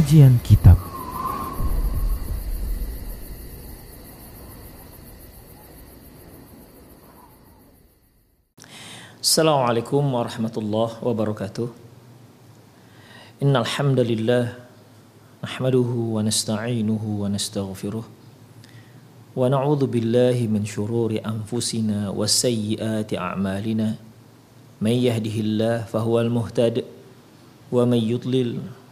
Kajian Kitab. Assalamualaikum warahmatullahi wabarakatuh. Innal hamdalillah nahmaduhu wa nasta'inuhu wa nastaghfiruh. Wa na'udzu billahi min shururi anfusina wa sayyiati a'malina. May yahdihillahu fahuwal muhtad wa may yudlil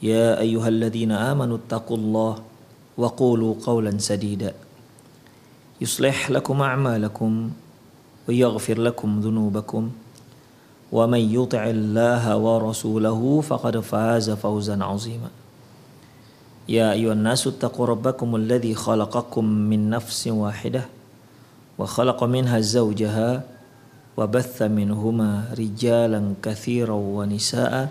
muslimun ya ayyuhalladzina amanu taqullaha wa qulu qawlan sadida yuslih lakum a'malakum ويغفر لكم ذنوبكم. ومن يطع الله ورسوله فقد فاز فوزا عظيما. يا أيها الناس اتقوا ربكم الذي خلقكم من نفس واحدة وخلق منها زوجها وبث منهما رجالا كثيرا ونساء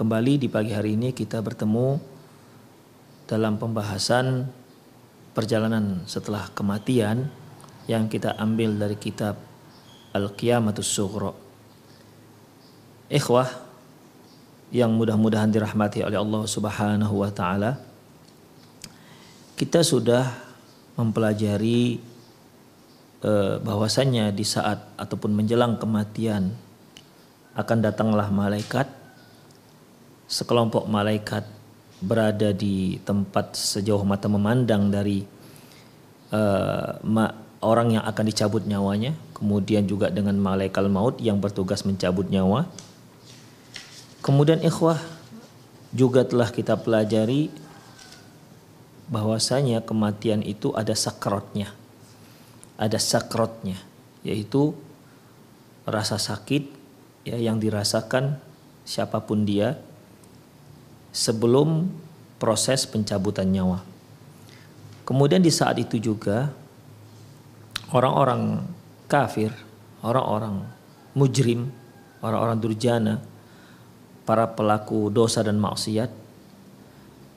kembali di pagi hari ini kita bertemu dalam pembahasan perjalanan setelah kematian yang kita ambil dari kitab Al-Qiyamatus Sughra. Ikhwah yang mudah-mudahan dirahmati oleh Allah Subhanahu wa taala. Kita sudah mempelajari eh, bahwasannya di saat ataupun menjelang kematian akan datanglah malaikat sekelompok malaikat berada di tempat sejauh mata memandang dari uh, orang yang akan dicabut nyawanya, kemudian juga dengan malaikat maut yang bertugas mencabut nyawa. Kemudian ikhwah juga telah kita pelajari bahwasanya kematian itu ada sakrotnya. Ada sakrotnya, yaitu rasa sakit ya yang dirasakan siapa pun dia sebelum proses pencabutan nyawa. Kemudian di saat itu juga orang-orang kafir, orang-orang mujrim, orang-orang durjana, para pelaku dosa dan maksiat,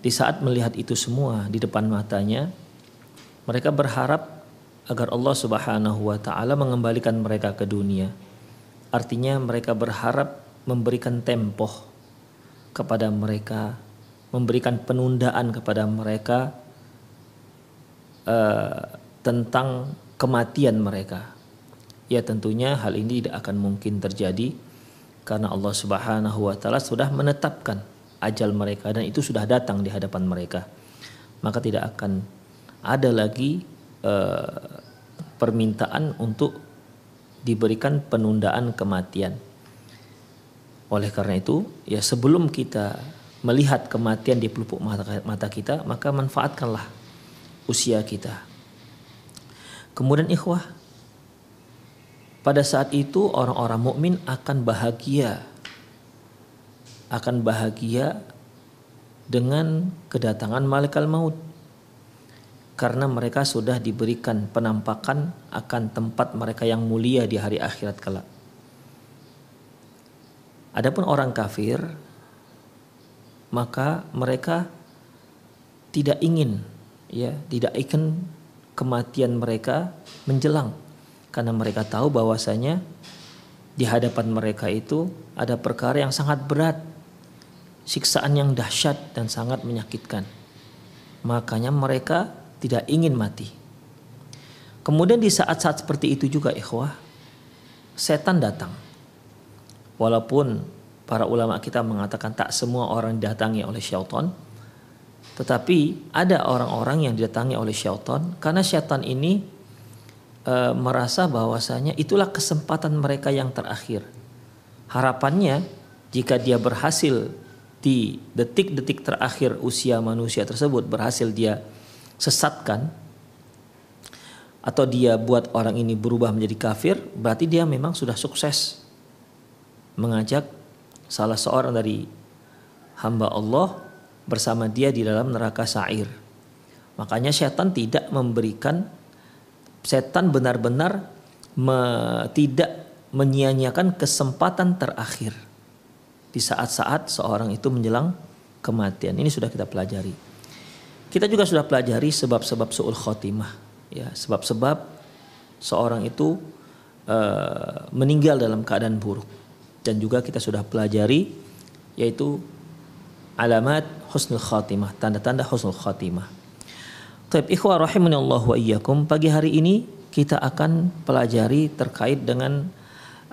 di saat melihat itu semua di depan matanya, mereka berharap agar Allah Subhanahu wa taala mengembalikan mereka ke dunia. Artinya mereka berharap memberikan tempoh kepada mereka, memberikan penundaan kepada mereka uh, tentang kematian mereka. Ya tentunya hal ini tidak akan mungkin terjadi karena Allah Subhanahu wa taala sudah menetapkan ajal mereka dan itu sudah datang di hadapan mereka. Maka tidak akan ada lagi uh, permintaan untuk diberikan penundaan kematian. Oleh karena itu, ya sebelum kita melihat kematian di pelupuk mata, kita, maka manfaatkanlah usia kita Kemudian ikhwah, pada saat itu orang-orang mukmin akan bahagia akan bahagia dengan kedatangan malaikat maut karena mereka sudah diberikan penampakan akan tempat mereka yang mulia di hari akhirat kelak. Adapun orang kafir maka mereka tidak ingin ya, tidak ingin kematian mereka menjelang. Karena mereka tahu bahwasanya di hadapan mereka itu ada perkara yang sangat berat siksaan yang dahsyat dan sangat menyakitkan. Makanya mereka tidak ingin mati. Kemudian di saat-saat seperti itu juga ikhwah setan datang walaupun para ulama kita mengatakan tak semua orang didatangi oleh syaitan Tetapi ada orang-orang yang didatangi oleh syaitan karena syaitan ini e, merasa bahwasanya itulah kesempatan mereka yang terakhir. Harapannya jika dia berhasil di detik-detik terakhir usia manusia tersebut berhasil dia sesatkan atau dia buat orang ini berubah menjadi kafir, berarti dia memang sudah sukses mengajak salah seorang dari hamba Allah bersama dia di dalam neraka sa'ir. Makanya setan tidak memberikan setan benar-benar me, tidak menyia-nyiakan kesempatan terakhir di saat-saat seorang itu menjelang kematian. Ini sudah kita pelajari. Kita juga sudah pelajari sebab-sebab su'ul khotimah ya sebab-sebab seorang itu uh, meninggal dalam keadaan buruk dan juga kita sudah pelajari yaitu alamat husnul khatimah tanda-tanda husnul khatimah. Taib ikhwah wa pagi hari ini kita akan pelajari terkait dengan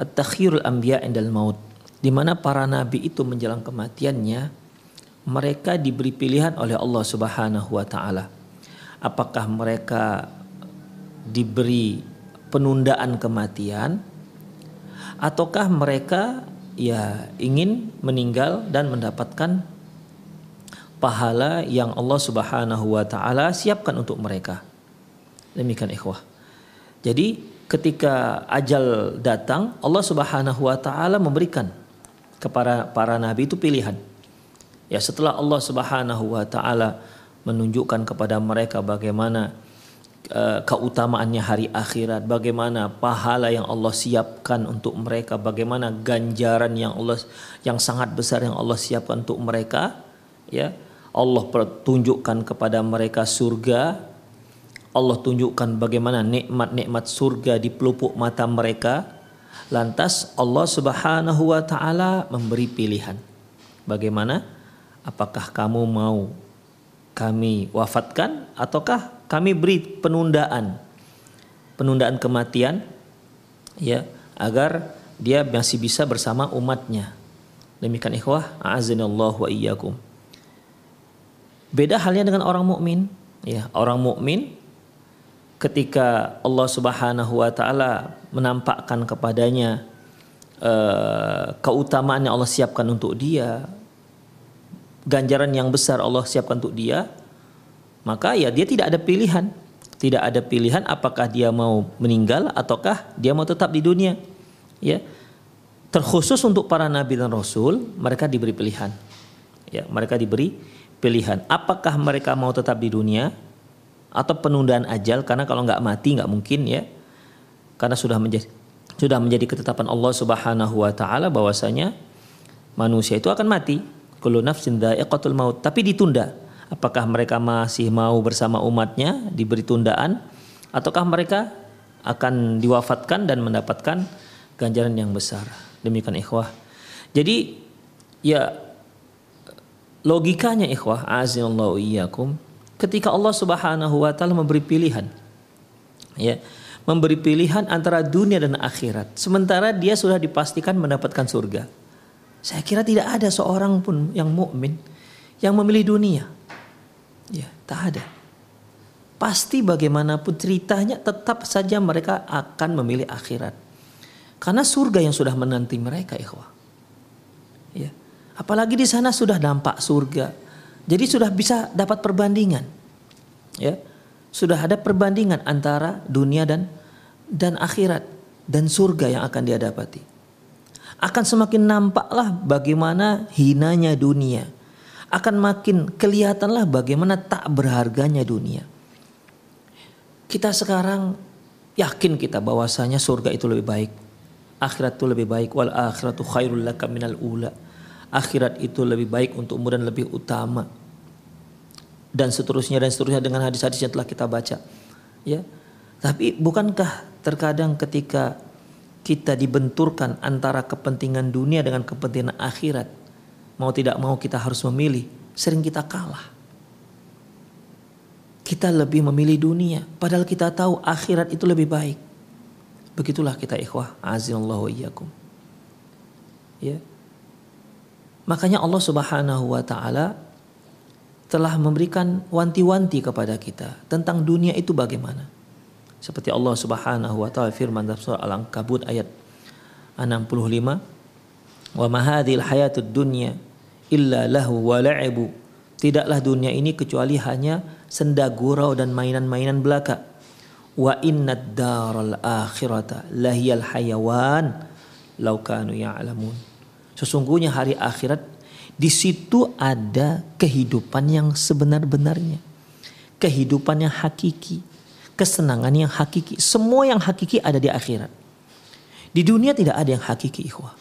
at-takhirul anbiya indal maut di mana para nabi itu menjelang kematiannya mereka diberi pilihan oleh Allah Subhanahu wa taala. Apakah mereka diberi penundaan kematian ataukah mereka ya ingin meninggal dan mendapatkan pahala yang Allah Subhanahu wa taala siapkan untuk mereka. Demikian ikhwah. Jadi ketika ajal datang Allah Subhanahu wa taala memberikan kepada para nabi itu pilihan. Ya setelah Allah Subhanahu wa taala menunjukkan kepada mereka bagaimana Eh, keutamaannya hari akhirat, bagaimana pahala yang Allah siapkan untuk mereka, bagaimana ganjaran yang Allah yang sangat besar yang Allah siapkan untuk mereka, ya. Allah tunjukkan kepada mereka surga. Allah tunjukkan bagaimana nikmat-nikmat surga di pelupuk mata mereka. Lantas Allah Subhanahu wa taala memberi pilihan. Bagaimana? Apakah kamu mau kami wafatkan ataukah kami beri penundaan. Penundaan kematian ya agar dia masih bisa bersama umatnya. Demikian ikhwah a'azinallahu wa iyyakum. Beda halnya dengan orang mukmin ya orang mukmin ketika Allah Subhanahu wa taala menampakkan kepadanya uh, keutamaan yang Allah siapkan untuk dia ganjaran yang besar Allah siapkan untuk dia maka ya dia tidak ada pilihan. Tidak ada pilihan apakah dia mau meninggal ataukah dia mau tetap di dunia. Ya. Terkhusus untuk para nabi dan rasul, mereka diberi pilihan. Ya, mereka diberi pilihan. Apakah mereka mau tetap di dunia atau penundaan ajal karena kalau nggak mati nggak mungkin ya. Karena sudah menjadi sudah menjadi ketetapan Allah Subhanahu wa taala bahwasanya manusia itu akan mati. Kullu nafsin dha'iqatul maut, tapi ditunda Apakah mereka masih mau bersama umatnya diberi tundaan ataukah mereka akan diwafatkan dan mendapatkan ganjaran yang besar. Demikian ikhwah. Jadi ya logikanya ikhwah azinallahu iyyakum ketika Allah Subhanahu wa taala memberi pilihan ya memberi pilihan antara dunia dan akhirat sementara dia sudah dipastikan mendapatkan surga. Saya kira tidak ada seorang pun yang mukmin yang memilih dunia. Tak ada. Pasti bagaimanapun ceritanya tetap saja mereka akan memilih akhirat. Karena surga yang sudah menanti mereka, ikhwah. Ya. Apalagi di sana sudah dampak surga. Jadi sudah bisa dapat perbandingan. Ya. Sudah ada perbandingan antara dunia dan dan akhirat dan surga yang akan dia dapati. Akan semakin nampaklah bagaimana hinanya dunia akan makin kelihatanlah bagaimana tak berharganya dunia. Kita sekarang yakin kita bahwasanya surga itu lebih baik. Akhirat itu lebih baik wal akhiratu khairul laka minal ula. Akhirat itu lebih baik untukmu dan lebih utama. Dan seterusnya dan seterusnya dengan hadis-hadis yang telah kita baca. Ya. Tapi bukankah terkadang ketika kita dibenturkan antara kepentingan dunia dengan kepentingan akhirat, mau tidak mau kita harus memilih, sering kita kalah. Kita lebih memilih dunia, padahal kita tahu akhirat itu lebih baik. Begitulah kita ikhwah, azillahu iyyakum. Ya. Makanya Allah Subhanahu wa taala telah memberikan wanti-wanti kepada kita tentang dunia itu bagaimana. Seperti Allah Subhanahu wa taala firman dalam surah Al-Ankabut ayat 65, "Wa ma hadhil hayatud dunya illa lahu wa la'ibu." Tidaklah dunia ini kecuali hanya senda gurau dan mainan-mainan belaka. Wa inna daral akhirata lahiyal hayawan law kanu ya'lamun. Sesungguhnya hari akhirat di situ ada kehidupan yang sebenar-benarnya. Kehidupan yang hakiki kesenangan yang hakiki. Semua yang hakiki ada di akhirat. Di dunia tidak ada yang hakiki, ikhwah.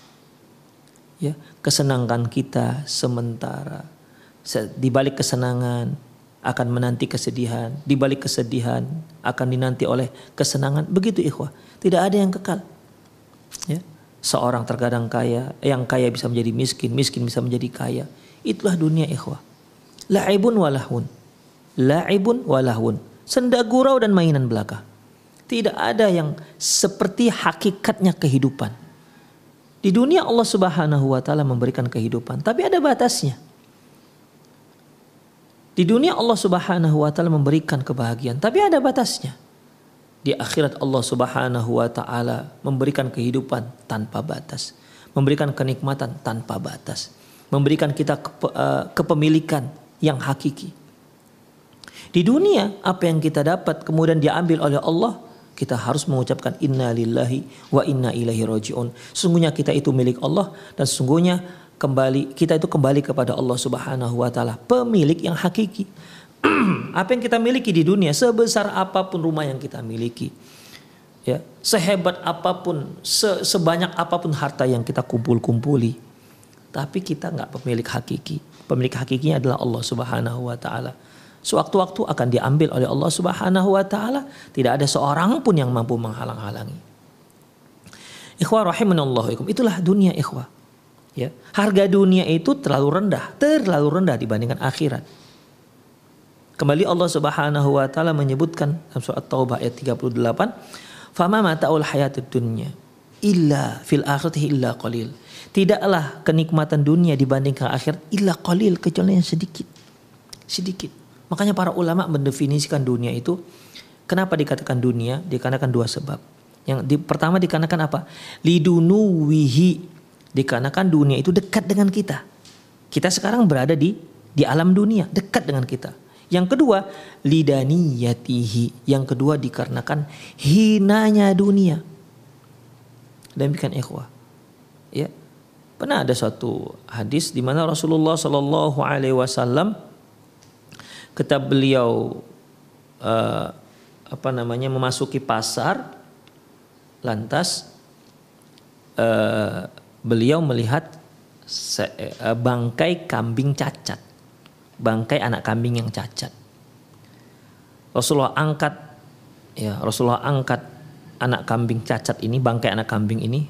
Ya, kesenangan kita sementara. Di balik kesenangan akan menanti kesedihan, di balik kesedihan akan dinanti oleh kesenangan. Begitu ikhwah. Tidak ada yang kekal. Ya. Seorang terkadang kaya, yang kaya bisa menjadi miskin, miskin bisa menjadi kaya. Itulah dunia ikhwah. La'ibun walahun. La'ibun walahun senda gurau dan mainan belaka. Tidak ada yang seperti hakikatnya kehidupan. Di dunia Allah Subhanahu wa taala memberikan kehidupan, tapi ada batasnya. Di dunia Allah Subhanahu wa taala memberikan kebahagiaan, tapi ada batasnya. Di akhirat Allah Subhanahu wa taala memberikan kehidupan tanpa batas, memberikan kenikmatan tanpa batas, memberikan kita eh, kepemilikan yang hakiki. Di dunia apa yang kita dapat kemudian diambil oleh Allah, kita harus mengucapkan inna lillahi wa inna ilaihi rajiun. Sesungguhnya kita itu milik Allah dan sesungguhnya kembali kita itu kembali kepada Allah Subhanahu wa taala, pemilik yang hakiki. apa yang kita miliki di dunia sebesar apa pun rumah yang kita miliki. Ya, sehebat apa pun, se sebanyak apa pun harta yang kita kumpul-kumpuli, tapi kita nggak pemilik hakiki. Pemilik hakikinya adalah Allah Subhanahu wa taala. Sewaktu-waktu akan diambil oleh Allah Subhanahu wa taala, tidak ada seorang pun yang mampu menghalang-halangi. Ikhwah rahimanallahu Itulah dunia ikhwah. Ya. Harga dunia itu terlalu rendah, terlalu rendah dibandingkan akhirat. Kembali Allah Subhanahu wa taala menyebutkan dalam surat Taubah ayat 38, "Fama mata'ul hayatid dunya illa fil akhirati illa qalil." Tidaklah kenikmatan dunia dibandingkan akhirat illa qalil kecuali yang sedikit. Sedikit. Makanya para ulama mendefinisikan dunia itu kenapa dikatakan dunia? Dikarenakan dua sebab. Yang di, pertama dikarenakan apa? Lidunuwihi. Dikarenakan dunia itu dekat dengan kita. Kita sekarang berada di di alam dunia, dekat dengan kita. Yang kedua, lidaniyatihi. Yang kedua dikarenakan hinanya dunia. Demikian ikhwah. Ya. Pernah ada suatu hadis di mana Rasulullah Shallallahu alaihi wasallam ketika beliau uh, apa namanya memasuki pasar lantas uh, beliau melihat se, uh, bangkai kambing cacat bangkai anak kambing yang cacat. Rasulullah angkat ya Rasulullah angkat anak kambing cacat ini bangkai anak kambing ini.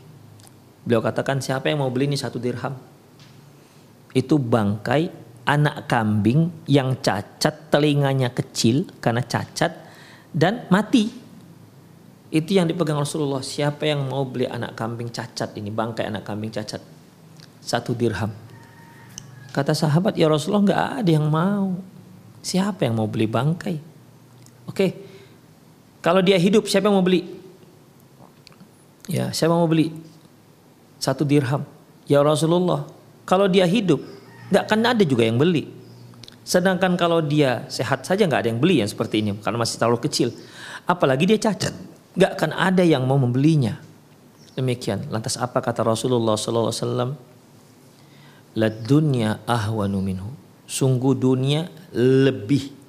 Beliau katakan siapa yang mau beli ini satu dirham? Itu bangkai anak kambing yang cacat, telinganya kecil karena cacat dan mati. Itu yang dipegang Rasulullah. Siapa yang mau beli anak kambing cacat ini, bangkai anak kambing cacat? Satu dirham. Kata sahabat, ya Rasulullah nggak ada yang mau. Siapa yang mau beli bangkai? Oke, kalau dia hidup siapa yang mau beli? Ya, siapa yang mau beli? Satu dirham. Ya Rasulullah, kalau dia hidup nggak akan ada juga yang beli. Sedangkan kalau dia sehat saja nggak ada yang beli yang seperti ini karena masih terlalu kecil. Apalagi dia cacat, nggak akan ada yang mau membelinya. Demikian. Lantas apa kata Rasulullah SAW? La dunya ahwanu minhu. Sungguh dunia lebih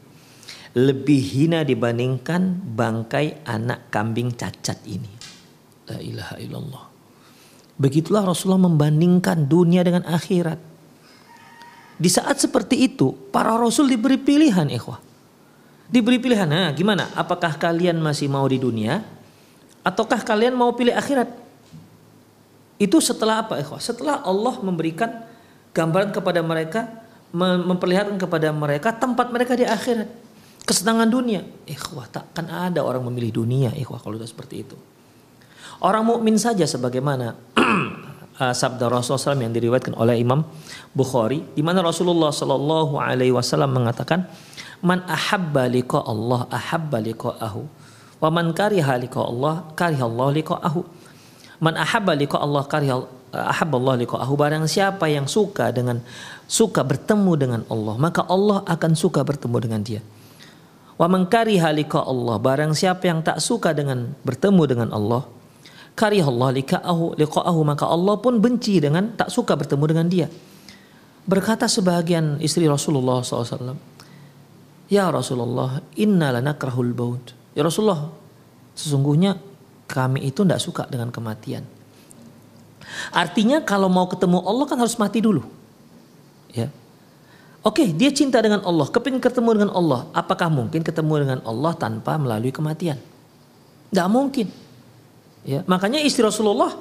lebih hina dibandingkan bangkai anak kambing cacat ini. La ilaha illallah. Begitulah Rasulullah membandingkan dunia dengan akhirat. Di saat seperti itu, para rasul diberi pilihan, ikhwah. Diberi pilihan, nah gimana? Apakah kalian masih mau di dunia? Ataukah kalian mau pilih akhirat? Itu setelah apa, ikhwah? Setelah Allah memberikan gambaran kepada mereka, memperlihatkan kepada mereka tempat mereka di akhirat. Kesenangan dunia. Ikhwah, takkan ada orang memilih dunia, ikhwah, kalau sudah seperti itu. Orang mukmin saja sebagaimana uh, sabda Rasulullah SAW yang diriwayatkan oleh Imam Bukhari di mana Rasulullah Shallallahu Alaihi Wasallam mengatakan man ahabba liqa Allah ahabba liqa'ahu. Wa man kariha liqa Allah kariha Allah liqa'ahu. Man ahabba liqa Allah kariha ahabba Allah liqa'ahu. Barang siapa yang suka dengan suka bertemu dengan Allah maka Allah akan suka bertemu dengan dia. Wa man kariha liqa Allah barang siapa yang tak suka dengan bertemu dengan Allah karihallah liqa'ahu liqa'ahu maka Allah pun benci dengan tak suka bertemu dengan dia berkata sebagian istri Rasulullah SAW Ya Rasulullah, inna lanakrahul baut. Ya Rasulullah, sesungguhnya kami itu tidak suka dengan kematian. Artinya kalau mau ketemu Allah kan harus mati dulu. Ya. Oke, dia cinta dengan Allah, kepingin ketemu dengan Allah. Apakah mungkin ketemu dengan Allah tanpa melalui kematian? Tidak mungkin. Ya, makanya istri Rasulullah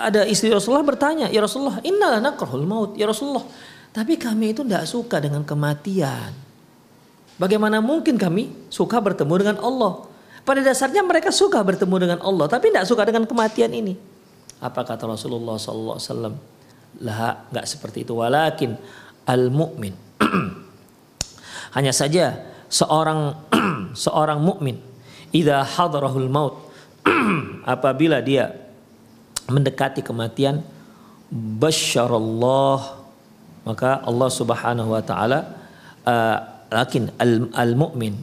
ada istri Rasulullah bertanya, "Ya Rasulullah, inna nakrahul maut." Ya Rasulullah, tapi kami itu tidak suka dengan kematian. Bagaimana mungkin kami suka bertemu dengan Allah? Pada dasarnya mereka suka bertemu dengan Allah, tapi tidak suka dengan kematian ini. Apa kata Rasulullah Sallallahu Alaihi Wasallam? Lah, nggak seperti itu. Walakin al mukmin. Hanya saja seorang seorang mukmin, idza hadarahul maut, apabila dia mendekati kematian, basyarallah maka Allah Subhanahu wa taala uh, lakin al, al mu'min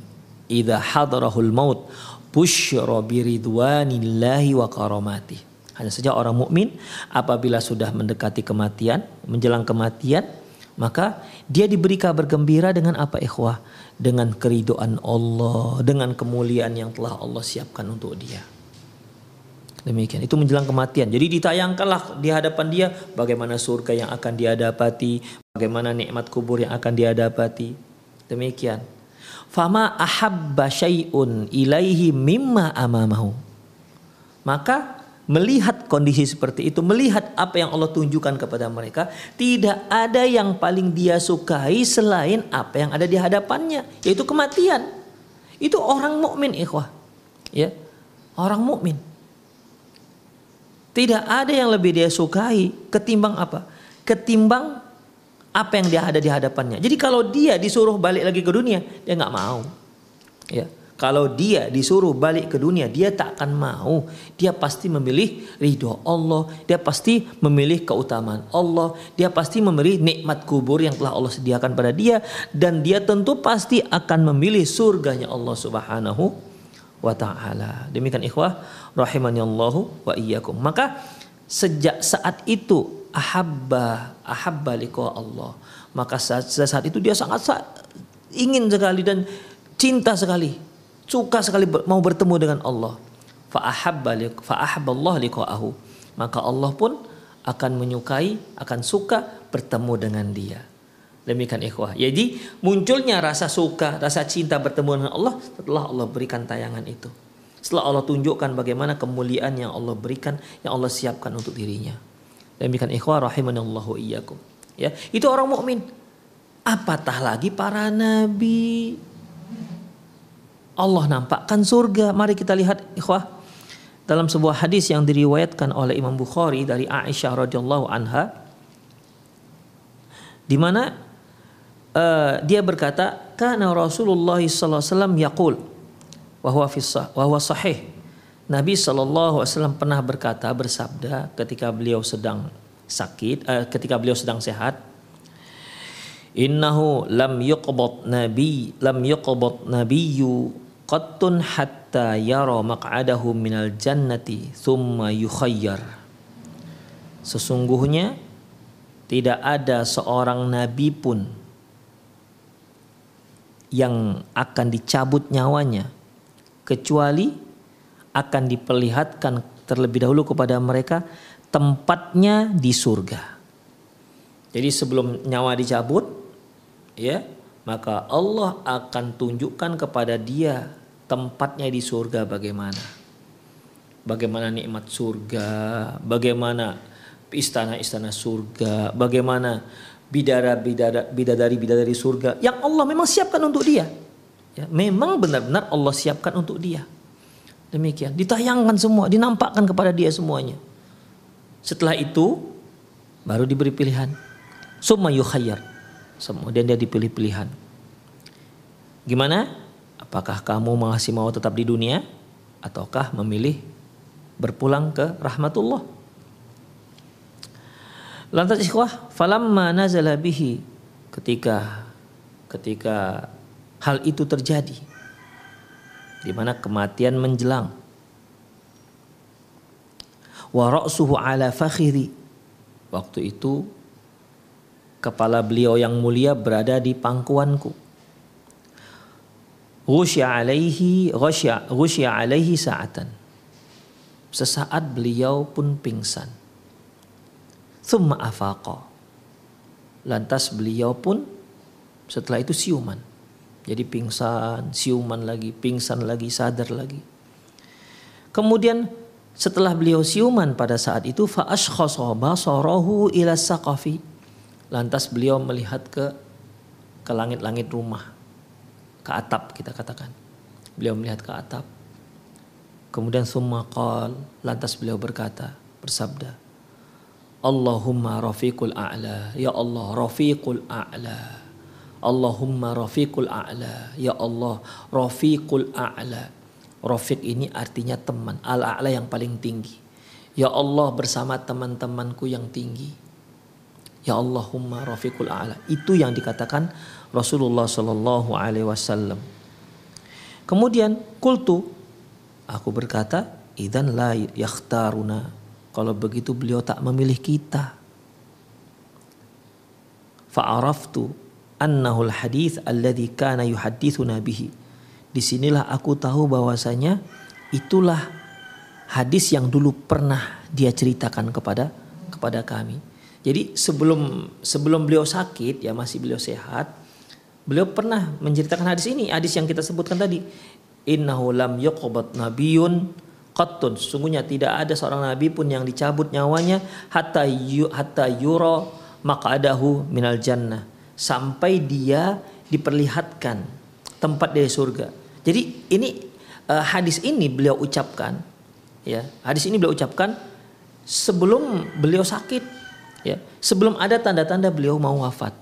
idza hadarahul maut busyra biridwanillahi wa karamati. Hanya saja orang mukmin apabila sudah mendekati kematian, menjelang kematian, maka dia diberi kabar gembira dengan apa ikhwah? Dengan keridoan Allah, dengan kemuliaan yang telah Allah siapkan untuk dia. Demikian, itu menjelang kematian. Jadi ditayangkanlah di hadapan dia bagaimana surga yang akan dia dapati, bagaimana nikmat kubur yang akan dia dapati. Demikian. Fama ahabba syai'un ilaihi mimma amamahu. Maka melihat kondisi seperti itu, melihat apa yang Allah tunjukkan kepada mereka, tidak ada yang paling dia sukai selain apa yang ada di hadapannya, yaitu kematian. Itu orang mukmin, ikhwah. Ya. Orang mukmin. Tidak ada yang lebih dia sukai ketimbang apa? Ketimbang apa yang dia ada di hadapannya. Jadi kalau dia disuruh balik lagi ke dunia, dia nggak mau. Ya. Kalau dia disuruh balik ke dunia, dia tak akan mau. Dia pasti memilih ridho Allah. Dia pasti memilih keutamaan Allah. Dia pasti memilih nikmat kubur yang telah Allah sediakan pada dia. Dan dia tentu pasti akan memilih surganya Allah subhanahu wa ta'ala. Demikian ikhwah. Rahimani Allahu wa iyyakum. Maka sejak saat itu ahabba ahabba liqa Allah maka saat, saat itu dia sangat ingin sekali dan cinta sekali suka sekali mau bertemu dengan Allah fa ahabba fa ahabba Allah liqa'ahu maka Allah pun akan menyukai akan suka bertemu dengan dia demikian ikhwah jadi munculnya rasa suka rasa cinta bertemu dengan Allah setelah Allah berikan tayangan itu setelah Allah tunjukkan bagaimana kemuliaan yang Allah berikan yang Allah siapkan untuk dirinya Demikian ikhwah rahimanallahu iyyakum. Ya, itu orang mukmin. Apatah lagi para nabi. Allah nampakkan surga. Mari kita lihat ikhwah dalam sebuah hadis yang diriwayatkan oleh Imam Bukhari dari Aisyah radhiyallahu anha di mana uh, dia berkata kana Rasulullah sallallahu alaihi wasallam yaqul wa huwa fi wa huwa sahih Nabi Wasallam pernah berkata bersabda ketika beliau sedang sakit, uh, ketika beliau sedang sehat. Innahu lam yuqbad nabi lam yuqbad nabiyyu qattun hatta yara maq'adahu minal jannati thumma yukhayyar. Sesungguhnya tidak ada seorang nabi pun yang akan dicabut nyawanya kecuali akan diperlihatkan terlebih dahulu kepada mereka tempatnya di surga. Jadi sebelum nyawa dicabut, ya, maka Allah akan tunjukkan kepada dia tempatnya di surga bagaimana. Bagaimana nikmat surga, bagaimana istana-istana surga, bagaimana bidara-bidara bidadari-bidadari surga yang Allah memang siapkan untuk dia. Ya, memang benar-benar Allah siapkan untuk dia. Demikian, ditayangkan semua, dinampakkan kepada dia semuanya. Setelah itu baru diberi pilihan. Summa yukhayyar. Kemudian dia dipilih pilihan. Gimana? Apakah kamu masih mau tetap di dunia ataukah memilih berpulang ke rahmatullah? Lantas ikhwah, falamma nazala bihi. Ketika ketika hal itu terjadi di mana kematian menjelang. Wa ra'suhu ala fakhiri. Waktu itu kepala beliau yang mulia berada di pangkuanku. Ghusya alaihi ghusya, ghusya alaihi sa'atan. Sesaat beliau pun pingsan Thumma afaqa. Lantas beliau pun setelah itu siuman. Jadi pingsan, siuman lagi, pingsan lagi, sadar lagi. Kemudian setelah beliau siuman pada saat itu fa basarahu ila saqafi. Lantas beliau melihat ke ke langit-langit rumah. Ke atap kita katakan. Beliau melihat ke atap. Kemudian summa qal, lantas beliau berkata, bersabda, Allahumma rafiqul a'la. Ya Allah rafiqul a'la. Allahumma rafiqul a'la. Ya Allah rafiqul a'la. Rafiq ini artinya teman. Al-a'la yang paling tinggi. Ya Allah bersama teman-temanku yang tinggi. Ya Allahumma rafiqul a'la. Itu yang dikatakan Rasulullah Shallallahu alaihi wasallam. Kemudian kultu aku berkata idan la yakhtaruna kalau begitu beliau tak memilih kita. Fa'araftu annahul hadith alladhi kana yuhadithuna bihi. Di sinilah aku tahu bahwasanya itulah hadis yang dulu pernah dia ceritakan kepada kepada kami. Jadi sebelum sebelum beliau sakit ya masih beliau sehat, beliau pernah menceritakan hadis ini, hadis yang kita sebutkan tadi. Innahu lam yuqbat nabiyun qattun sesungguhnya tidak ada seorang nabi pun yang dicabut nyawanya hatta yu, hatta yuro maq'adahu minal jannah sampai dia diperlihatkan tempat dari surga. Jadi ini uh, hadis ini beliau ucapkan ya. Hadis ini beliau ucapkan sebelum beliau sakit ya. Sebelum ada tanda-tanda beliau mau wafat.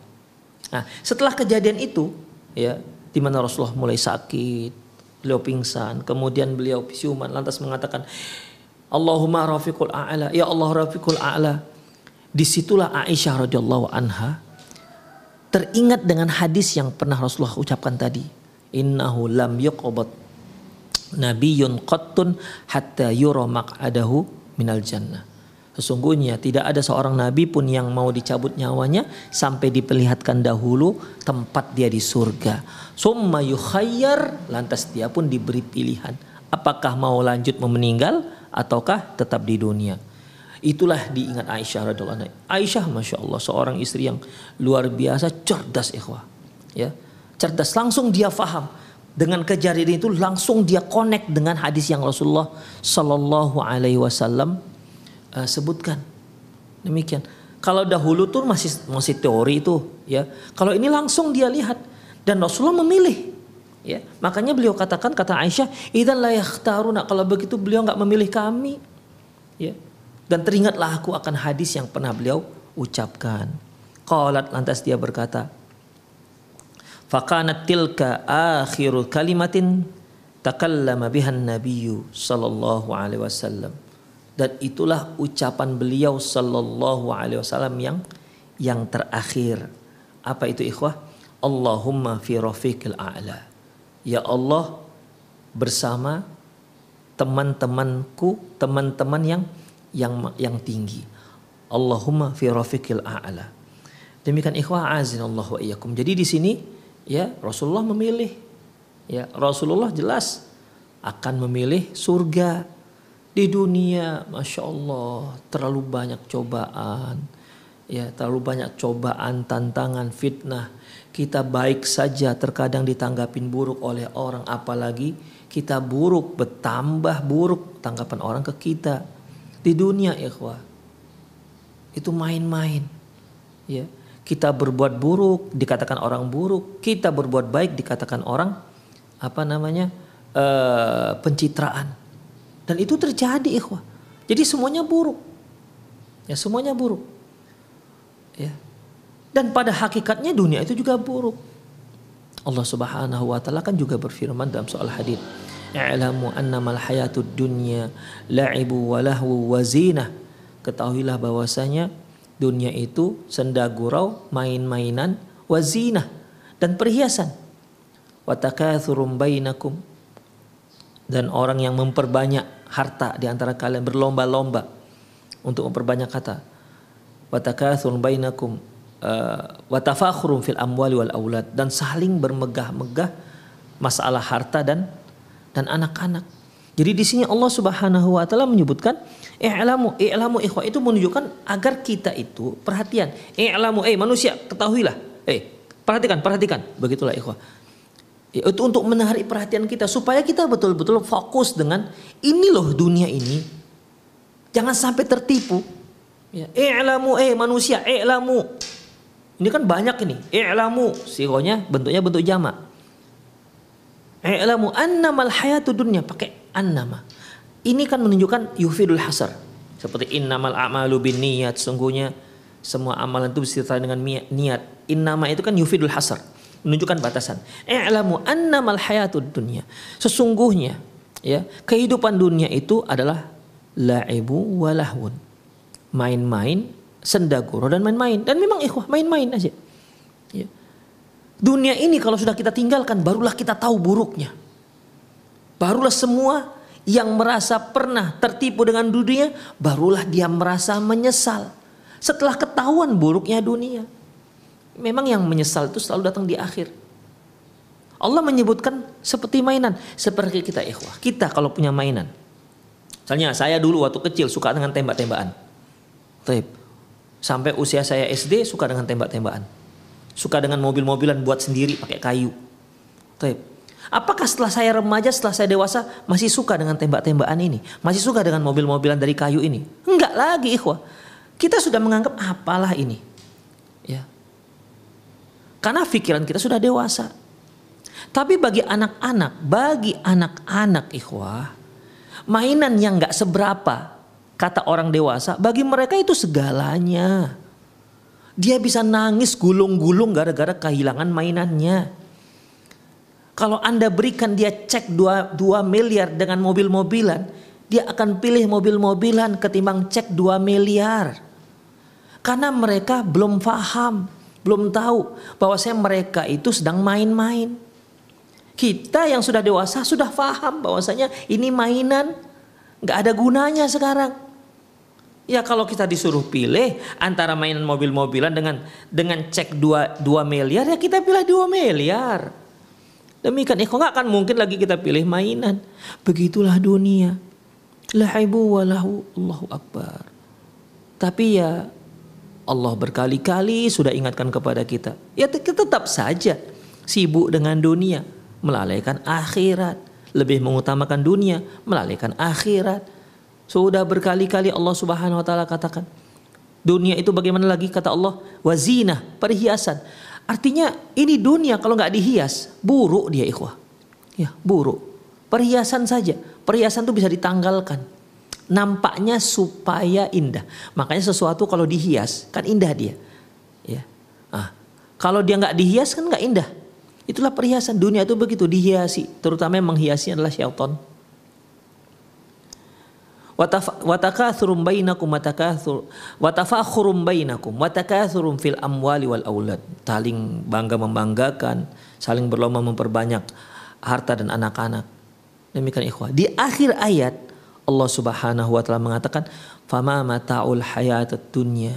Nah, setelah kejadian itu ya di mana Rasulullah mulai sakit, beliau pingsan, kemudian beliau siuman lantas mengatakan Allahumma rafiqul a'la, ya Allah rafiqul a'la. Di situlah Aisyah radhiyallahu anha teringat dengan hadis yang pernah Rasulullah ucapkan tadi. Innahu lam yuqbat nabiyyun qattun hatta yura maq'adahu minal jannah. Sesungguhnya tidak ada seorang nabi pun yang mau dicabut nyawanya sampai diperlihatkan dahulu tempat dia di surga. Summa yukhayyar lantas dia pun diberi pilihan. Apakah mau lanjut meninggal ataukah tetap di dunia. Itulah diingat Aisyah radhiallahu anha. Aisyah masya Allah seorang istri yang luar biasa cerdas ikhwah. Ya, cerdas langsung dia faham dengan kejadian itu langsung dia connect dengan hadis yang Rasulullah Shallallahu Alaihi Wasallam uh, sebutkan. Demikian. Kalau dahulu tuh masih masih teori itu, ya. Kalau ini langsung dia lihat dan Rasulullah memilih. Ya, makanya beliau katakan kata Aisyah, "Idzan la yakhtaruna." Kalau begitu beliau nggak memilih kami. Ya. Dan teringatlah aku akan hadis yang pernah beliau ucapkan. Qalat lantas dia berkata, "Fakanat tilka akhiru kalimatin takallama bihan nabiyyu sallallahu alaihi wasallam." Dan itulah ucapan beliau sallallahu alaihi wasallam yang yang terakhir. Apa itu ikhwah? Allahumma fi rafiqil a'la. Ya Allah bersama teman-temanku, teman-teman yang yang yang tinggi. Allahumma fi rafiqil a'la. Demikian ikhwah Allah wa iyyakum. Jadi di sini ya Rasulullah memilih ya Rasulullah jelas akan memilih surga di dunia, masya Allah, terlalu banyak cobaan, ya terlalu banyak cobaan, tantangan, fitnah. Kita baik saja terkadang ditanggapin buruk oleh orang, apalagi kita buruk, bertambah buruk tanggapan orang ke kita. Di dunia, ikhwah, itu main-main. Ya, kita berbuat buruk dikatakan orang buruk, kita berbuat baik dikatakan orang apa namanya uh, pencitraan dan itu terjadi ikhwah. Jadi semuanya buruk. Ya semuanya buruk. Ya. Dan pada hakikatnya dunia itu juga buruk. Allah Subhanahu wa taala kan juga berfirman dalam soal hadis, "I'lamu annamal hayatud dunya la'ibu wa lahwu wa zinah." Ketahuilah bahwasanya dunia itu senda gurau, main-mainan, wazinah dan perhiasan. Wa takatsurum bainakum dan orang yang memperbanyak harta di antara kalian berlomba-lomba untuk memperbanyak kata wa takatsur bainakum tafakhurum fil amwali wal aulad dan saling bermegah-megah masalah harta dan dan anak-anak. Jadi di sini Allah Subhanahu wa taala menyebutkan i'lamu i'lamu ikhwah itu menunjukkan agar kita itu perhatian. I'lamu eh manusia ketahuilah. Eh perhatikan perhatikan begitulah ikhwah. Itu untuk menarik perhatian kita supaya kita betul-betul fokus dengan ini loh dunia ini. Jangan sampai tertipu. Ya, i'lamu eh manusia, i'lamu. Ini kan banyak ini. I'lamu sihonya bentuknya bentuk jamak. I'lamu annamal hayatu dunya pakai annama. Ini kan menunjukkan yufidul hasar. Seperti innamal a'malu bin niat. Sungguhnya semua amalan itu disertai dengan niat. Innama itu kan yufidul hasar menunjukkan batasan. I'lamu annamal hayatud dunya. Sesungguhnya ya, kehidupan dunia itu adalah la'ibu walahun. Main-main, sendaguro dan main-main. Dan memang ikhwah main-main aja. Ya. Dunia ini kalau sudah kita tinggalkan barulah kita tahu buruknya. Barulah semua yang merasa pernah tertipu dengan dunia barulah dia merasa menyesal setelah ketahuan buruknya dunia memang yang menyesal itu selalu datang di akhir. Allah menyebutkan seperti mainan, seperti kita ikhwah. Kita kalau punya mainan. Misalnya saya dulu waktu kecil suka dengan tembak-tembakan. Sampai usia saya SD suka dengan tembak-tembakan. Suka dengan mobil-mobilan buat sendiri pakai kayu. Apakah setelah saya remaja, setelah saya dewasa masih suka dengan tembak-tembakan ini? Masih suka dengan mobil-mobilan dari kayu ini? Enggak lagi ikhwah. Kita sudah menganggap apalah ini. Karena pikiran kita sudah dewasa. Tapi bagi anak-anak, bagi anak-anak ikhwah, mainan yang nggak seberapa kata orang dewasa, bagi mereka itu segalanya. Dia bisa nangis gulung-gulung gara-gara kehilangan mainannya. Kalau Anda berikan dia cek 2, 2 miliar dengan mobil-mobilan, dia akan pilih mobil-mobilan ketimbang cek 2 miliar. Karena mereka belum paham belum tahu bahwasanya mereka itu sedang main-main. Kita yang sudah dewasa sudah paham bahwasanya ini mainan, nggak ada gunanya sekarang. Ya kalau kita disuruh pilih antara mainan mobil-mobilan dengan dengan cek 2, 2 miliar ya kita pilih 2 miliar. Demikian ikhwan nggak akan mungkin lagi kita pilih mainan. Begitulah dunia. Lahibu walahu Allahu Akbar. Tapi ya Allah berkali-kali sudah ingatkan kepada kita. Ya kita tetap saja sibuk dengan dunia, melalaikan akhirat, lebih mengutamakan dunia, melalaikan akhirat. Sudah berkali-kali Allah Subhanahu wa taala katakan, dunia itu bagaimana lagi kata Allah? Wazina, perhiasan. Artinya ini dunia kalau nggak dihias, buruk dia ikhwah. Ya, buruk. Perhiasan saja. Perhiasan itu bisa ditanggalkan nampaknya supaya indah. Makanya sesuatu kalau dihias kan indah dia. Ya. Ah, kalau dia nggak dihias kan nggak indah. Itulah perhiasan dunia itu begitu dihiasi, terutama yang menghiasi adalah syaitan. Watakathurum bainakum watakathur watafakhurum bainakum watakathurum fil amwali wal aulad. Saling bangga membanggakan, saling berlomba memperbanyak harta dan anak-anak. Demikian ikhwah. Di akhir ayat Allah Subhanahu wa taala mengatakan fama mataul hayatud dunya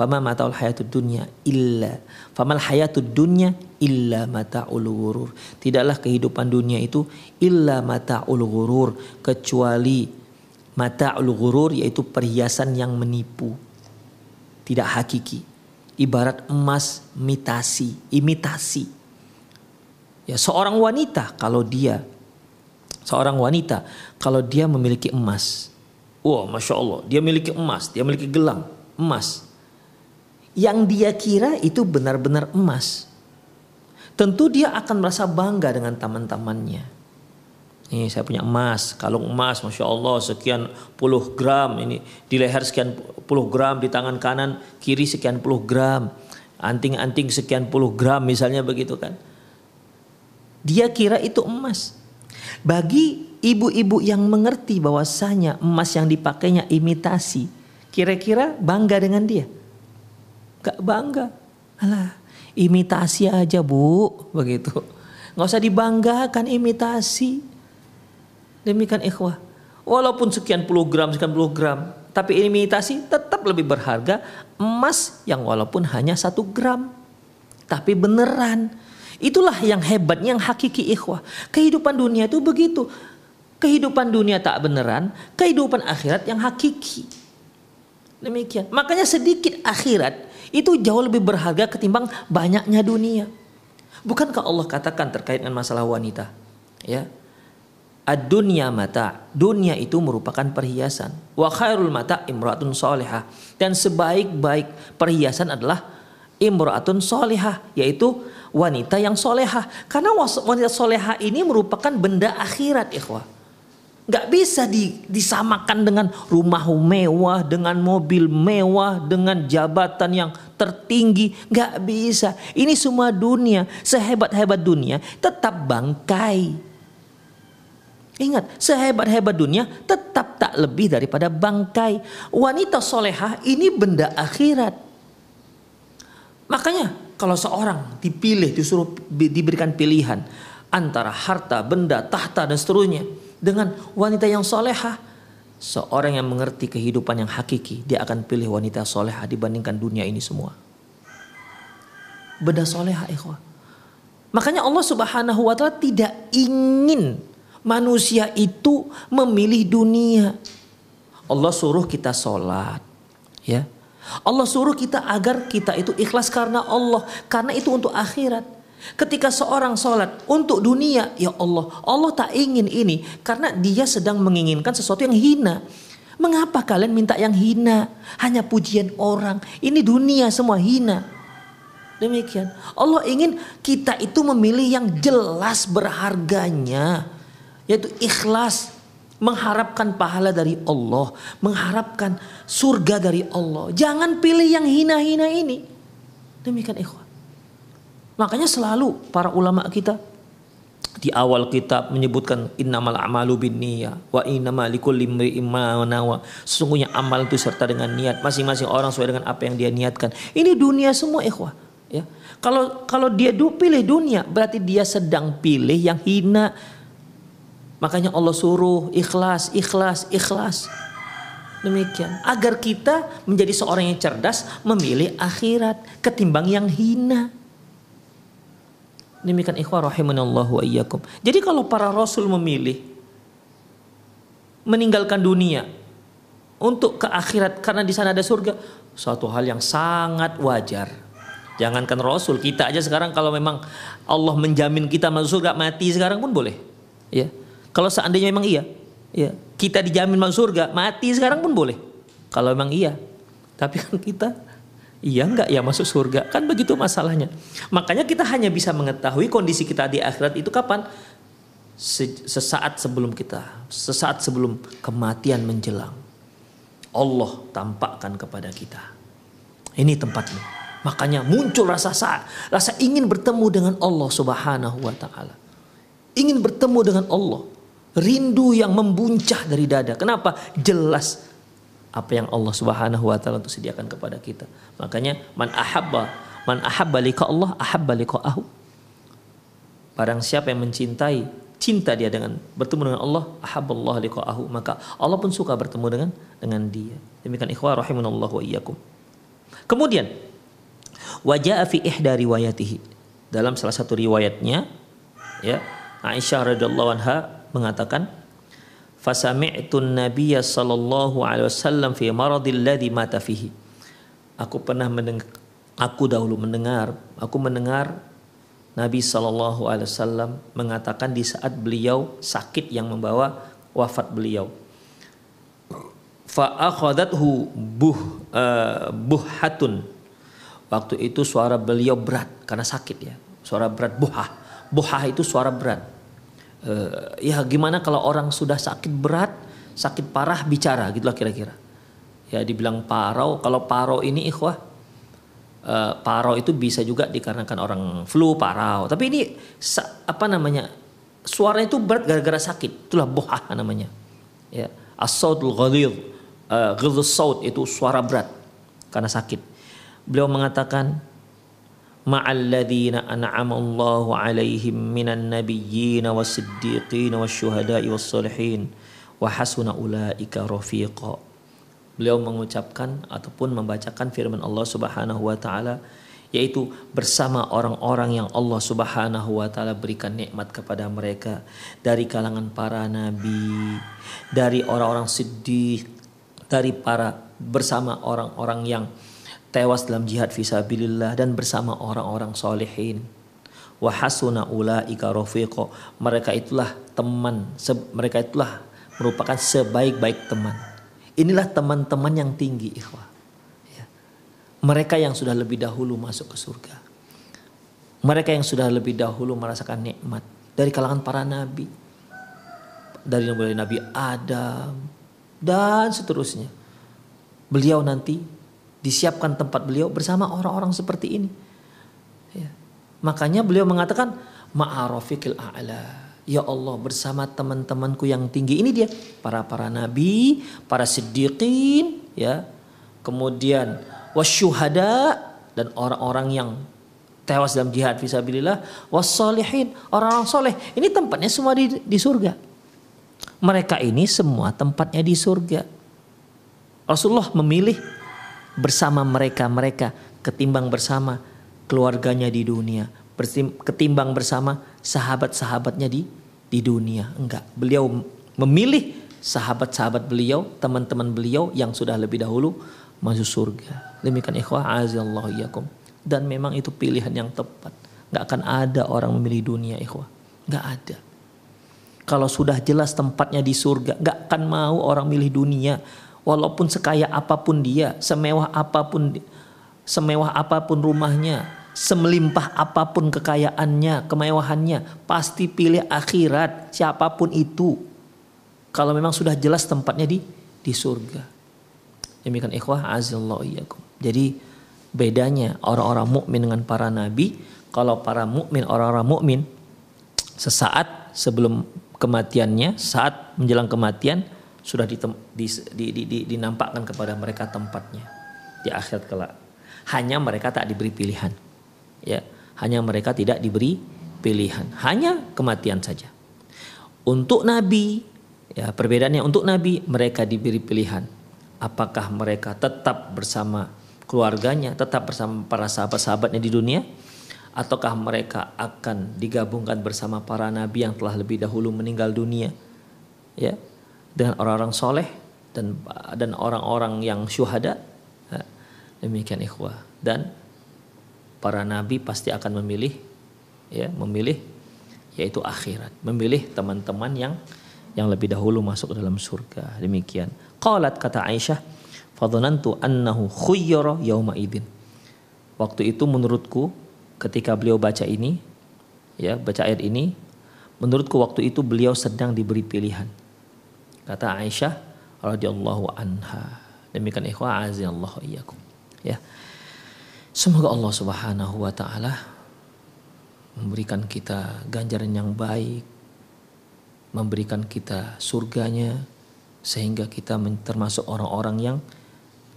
fama mataul hayatud dunya illa famal hayatud dunya illa mataul ghurur. Tidaklah kehidupan dunia itu illa mataul ghurur kecuali mataul ghurur yaitu perhiasan yang menipu. Tidak hakiki. Ibarat emas imitasi imitasi. Ya seorang wanita kalau dia seorang wanita kalau dia memiliki emas, wah masya Allah, dia memiliki emas, dia memiliki gelang emas, yang dia kira itu benar-benar emas, tentu dia akan merasa bangga dengan taman-tamannya. Nih saya punya emas, kalung emas, masya Allah sekian puluh gram ini di leher sekian puluh gram, di tangan kanan kiri sekian puluh gram, anting-anting sekian puluh gram misalnya begitu kan. Dia kira itu emas. Bagi ibu-ibu yang mengerti bahwasanya emas yang dipakainya imitasi, kira-kira bangga dengan dia? Gak bangga. Alah, imitasi aja bu, begitu. Nggak usah dibanggakan imitasi. Demikian ikhwah. Walaupun sekian puluh gram, sekian puluh gram. Tapi imitasi tetap lebih berharga emas yang walaupun hanya satu gram. Tapi beneran. Itulah yang hebat, yang hakiki ikhwah. Kehidupan dunia itu begitu. Kehidupan dunia tak beneran, kehidupan akhirat yang hakiki. Demikian. Makanya sedikit akhirat itu jauh lebih berharga ketimbang banyaknya dunia. Bukankah Allah katakan terkait dengan masalah wanita? Ya, Ad-dunya mata. Dunia itu merupakan perhiasan. Wa khairul mata imratun solehah. Dan sebaik-baik perhiasan adalah imratun solehah. Yaitu wanita yang solehah. Karena wanita solehah ini merupakan benda akhirat ikhwah. Gak bisa di, disamakan dengan rumah mewah, dengan mobil mewah, dengan jabatan yang tertinggi. Gak bisa. Ini semua dunia, sehebat-hebat dunia, tetap bangkai Ingat, sehebat-hebat dunia tetap tak lebih daripada bangkai. Wanita solehah ini benda akhirat. Makanya kalau seorang dipilih, disuruh diberikan pilihan antara harta, benda, tahta dan seterusnya dengan wanita yang solehah, seorang yang mengerti kehidupan yang hakiki, dia akan pilih wanita solehah dibandingkan dunia ini semua. Benda solehah, ikhwah. Makanya Allah Subhanahu wa taala tidak ingin Manusia itu memilih dunia. Allah suruh kita sholat. Ya. Allah suruh kita agar kita itu ikhlas karena Allah. Karena itu untuk akhirat. Ketika seorang sholat untuk dunia, ya Allah, Allah tak ingin ini karena dia sedang menginginkan sesuatu yang hina. Mengapa kalian minta yang hina? Hanya pujian orang. Ini dunia semua hina. Demikian. Allah ingin kita itu memilih yang jelas berharganya yaitu ikhlas mengharapkan pahala dari Allah, mengharapkan surga dari Allah. Jangan pilih yang hina-hina ini. Demikian ikhwan. Makanya selalu para ulama kita di awal kitab menyebutkan innamal a'malu binniyah wa innamal likulli imri'in ma nawa. Sesungguhnya amal itu serta dengan niat. Masing-masing orang sesuai dengan apa yang dia niatkan. Ini dunia semua ikhwah, ya. Kalau kalau dia pilih dunia berarti dia sedang pilih yang hina, Makanya Allah suruh ikhlas, ikhlas, ikhlas. Demikian. Agar kita menjadi seorang yang cerdas memilih akhirat ketimbang yang hina. Demikian ikhwah rahimanallahu wa iyyakum. Jadi kalau para rasul memilih meninggalkan dunia untuk ke akhirat karena di sana ada surga, suatu hal yang sangat wajar. Jangankan rasul, kita aja sekarang kalau memang Allah menjamin kita masuk surga mati sekarang pun boleh. Ya. Kalau seandainya memang iya, ya kita dijamin masuk surga, mati sekarang pun boleh. Kalau memang iya. Tapi kan kita iya enggak ya masuk surga? Kan begitu masalahnya. Makanya kita hanya bisa mengetahui kondisi kita di akhirat itu kapan? Sesaat sebelum kita, sesaat sebelum kematian menjelang. Allah tampakkan kepada kita. Ini tempatnya. Makanya muncul rasa saat, rasa ingin bertemu dengan Allah Subhanahu wa taala. Ingin bertemu dengan Allah. Rindu yang membuncah dari dada. Kenapa? Jelas apa yang Allah Subhanahu wa taala untuk sediakan kepada kita. Makanya man ahabba man ahabba liqa Allah ahabba liqa'ahu. Barang siapa yang mencintai cinta dia dengan bertemu dengan Allah ahabballah liqa'ahu maka Allah pun suka bertemu dengan dengan dia. Demikian ikhwah rahimanallahu wa iyyakum. Kemudian wajah fi ihda riwayatihi dalam salah satu riwayatnya ya Aisyah radhiyallahu anha mengatakan fasami'tu nabiyya sallallahu alaihi wasallam fi maradil ladzi mata fihi. Aku pernah mendengar aku dahulu mendengar aku mendengar Nabi sallallahu alaihi wasallam mengatakan di saat beliau sakit yang membawa wafat beliau. Fa akhadathu buh uh, buhatun. Waktu itu suara beliau berat karena sakit ya. Suara berat buhah. Buhah itu suara berat uh, ya gimana kalau orang sudah sakit berat, sakit parah bicara gitulah kira-kira. Ya dibilang parau, kalau parau ini ikhwah uh, parau itu bisa juga dikarenakan orang flu parau. Tapi ini apa namanya? Suaranya itu berat gara-gara sakit. Itulah bohah namanya. Ya, as-sautul ghalidh. Uh, itu suara berat karena sakit. Beliau mengatakan ma'alladzina an'ama Allahu. Beliau mengucapkan ataupun membacakan firman Allah Subhanahu wa taala yaitu bersama orang-orang yang Allah Subhanahu wa taala berikan nikmat kepada mereka dari kalangan para nabi, dari orang-orang siddiq, dari para bersama orang-orang yang tewas dalam jihad fisabilillah dan bersama orang-orang solehin. Wahasuna ulaika rafiqo. Mereka itulah teman, mereka itulah merupakan sebaik-baik teman. Inilah teman-teman yang tinggi ikhwah. Ya. Mereka yang sudah lebih dahulu masuk ke surga. Mereka yang sudah lebih dahulu merasakan nikmat dari kalangan para nabi. Dari Nabi Adam dan seterusnya. Beliau nanti disiapkan tempat beliau bersama orang-orang seperti ini. Ya. Makanya beliau mengatakan ma'arofikil a'la. Ya Allah bersama teman-temanku yang tinggi ini dia para para nabi, para siddiqin, ya. Kemudian wasyuhada dan orang-orang yang tewas dalam jihad fisabilillah wassalihin, orang-orang soleh. Ini tempatnya semua di, di surga. Mereka ini semua tempatnya di surga. Rasulullah memilih bersama mereka-mereka ketimbang bersama keluarganya di dunia, ketimbang bersama sahabat-sahabatnya di di dunia. Enggak, beliau memilih sahabat-sahabat beliau, teman-teman beliau yang sudah lebih dahulu masuk surga. Demikian ikhwah azallahu yakum. Dan memang itu pilihan yang tepat. Enggak akan ada orang memilih dunia ikhwah. Enggak ada. Kalau sudah jelas tempatnya di surga, enggak akan mau orang milih dunia walaupun sekaya apa pun dia, semewah apa pun semewah apa pun rumahnya, semelimpah apa pun kekayaannya, kemewahannya, pasti pilih akhirat siapa pun itu. Kalau memang sudah jelas tempatnya di di surga. Demikian ikhwah azallahu. Jadi bedanya orang-orang mukmin dengan para nabi, kalau para mukmin orang-orang mukmin sesaat sebelum kematiannya, saat menjelang kematian sudah ditem, di, di, di, di, dinampakkan kepada mereka tempatnya di akhirat kelak. Hanya mereka tak diberi pilihan. Ya, hanya mereka tidak diberi pilihan, hanya kematian saja. Untuk nabi, ya perbedaannya untuk nabi mereka diberi pilihan. Apakah mereka tetap bersama keluarganya, tetap bersama para sahabat-sahabatnya di dunia ataukah mereka akan digabungkan bersama para nabi yang telah lebih dahulu meninggal dunia? Ya, dengan orang-orang soleh dan dan orang-orang yang syuhada demikian ikhwah. Dan para nabi pasti akan memilih ya memilih yaitu akhirat. Memilih teman-teman yang yang lebih dahulu masuk dalam surga. Demikian. Qalat kata Aisyah fadhanantu annahu khuyyara yauma idin waktu itu menurutku ketika beliau baca ini ya baca ayat ini menurutku waktu itu beliau sedang diberi pilihan Kata Aisyah radhiyallahu anha. Demikian ikhwah azallahu iyyakum. Ya. Semoga Allah Subhanahu wa taala memberikan kita ganjaran yang baik, memberikan kita surganya sehingga kita termasuk orang-orang yang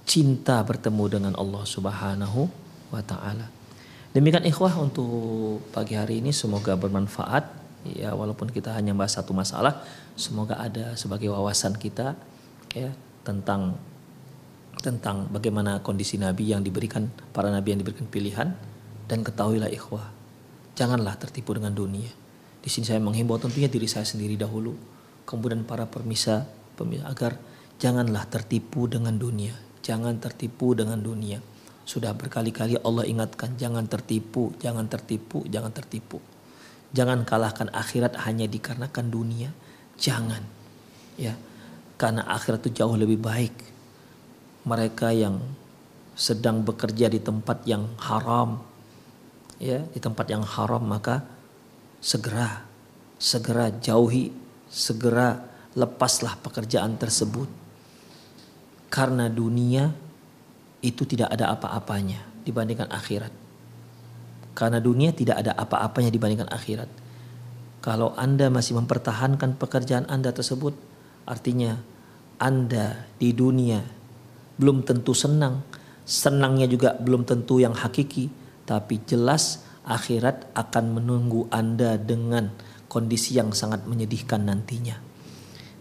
cinta bertemu dengan Allah Subhanahu wa taala. Demikian ikhwah untuk pagi hari ini semoga bermanfaat ya walaupun kita hanya bahas satu masalah semoga ada sebagai wawasan kita ya tentang tentang bagaimana kondisi nabi yang diberikan para nabi yang diberikan pilihan dan ketahuilah ikhwah janganlah tertipu dengan dunia. Di sini saya menghimbau tentunya diri saya sendiri dahulu kemudian para permisa, permisa agar janganlah tertipu dengan dunia jangan tertipu dengan dunia. Sudah berkali-kali Allah ingatkan jangan tertipu jangan tertipu jangan tertipu Jangan kalahkan akhirat hanya dikarenakan dunia. Jangan. Ya. Karena akhirat itu jauh lebih baik. Mereka yang sedang bekerja di tempat yang haram ya, di tempat yang haram maka segera segera jauhi, segera lepaslah pekerjaan tersebut. Karena dunia itu tidak ada apa-apanya dibandingkan akhirat. Karena dunia tidak ada apa-apanya dibandingkan akhirat. Kalau Anda masih mempertahankan pekerjaan Anda tersebut, artinya Anda di dunia belum tentu senang. Senangnya juga belum tentu yang hakiki, tapi jelas akhirat akan menunggu Anda dengan kondisi yang sangat menyedihkan nantinya.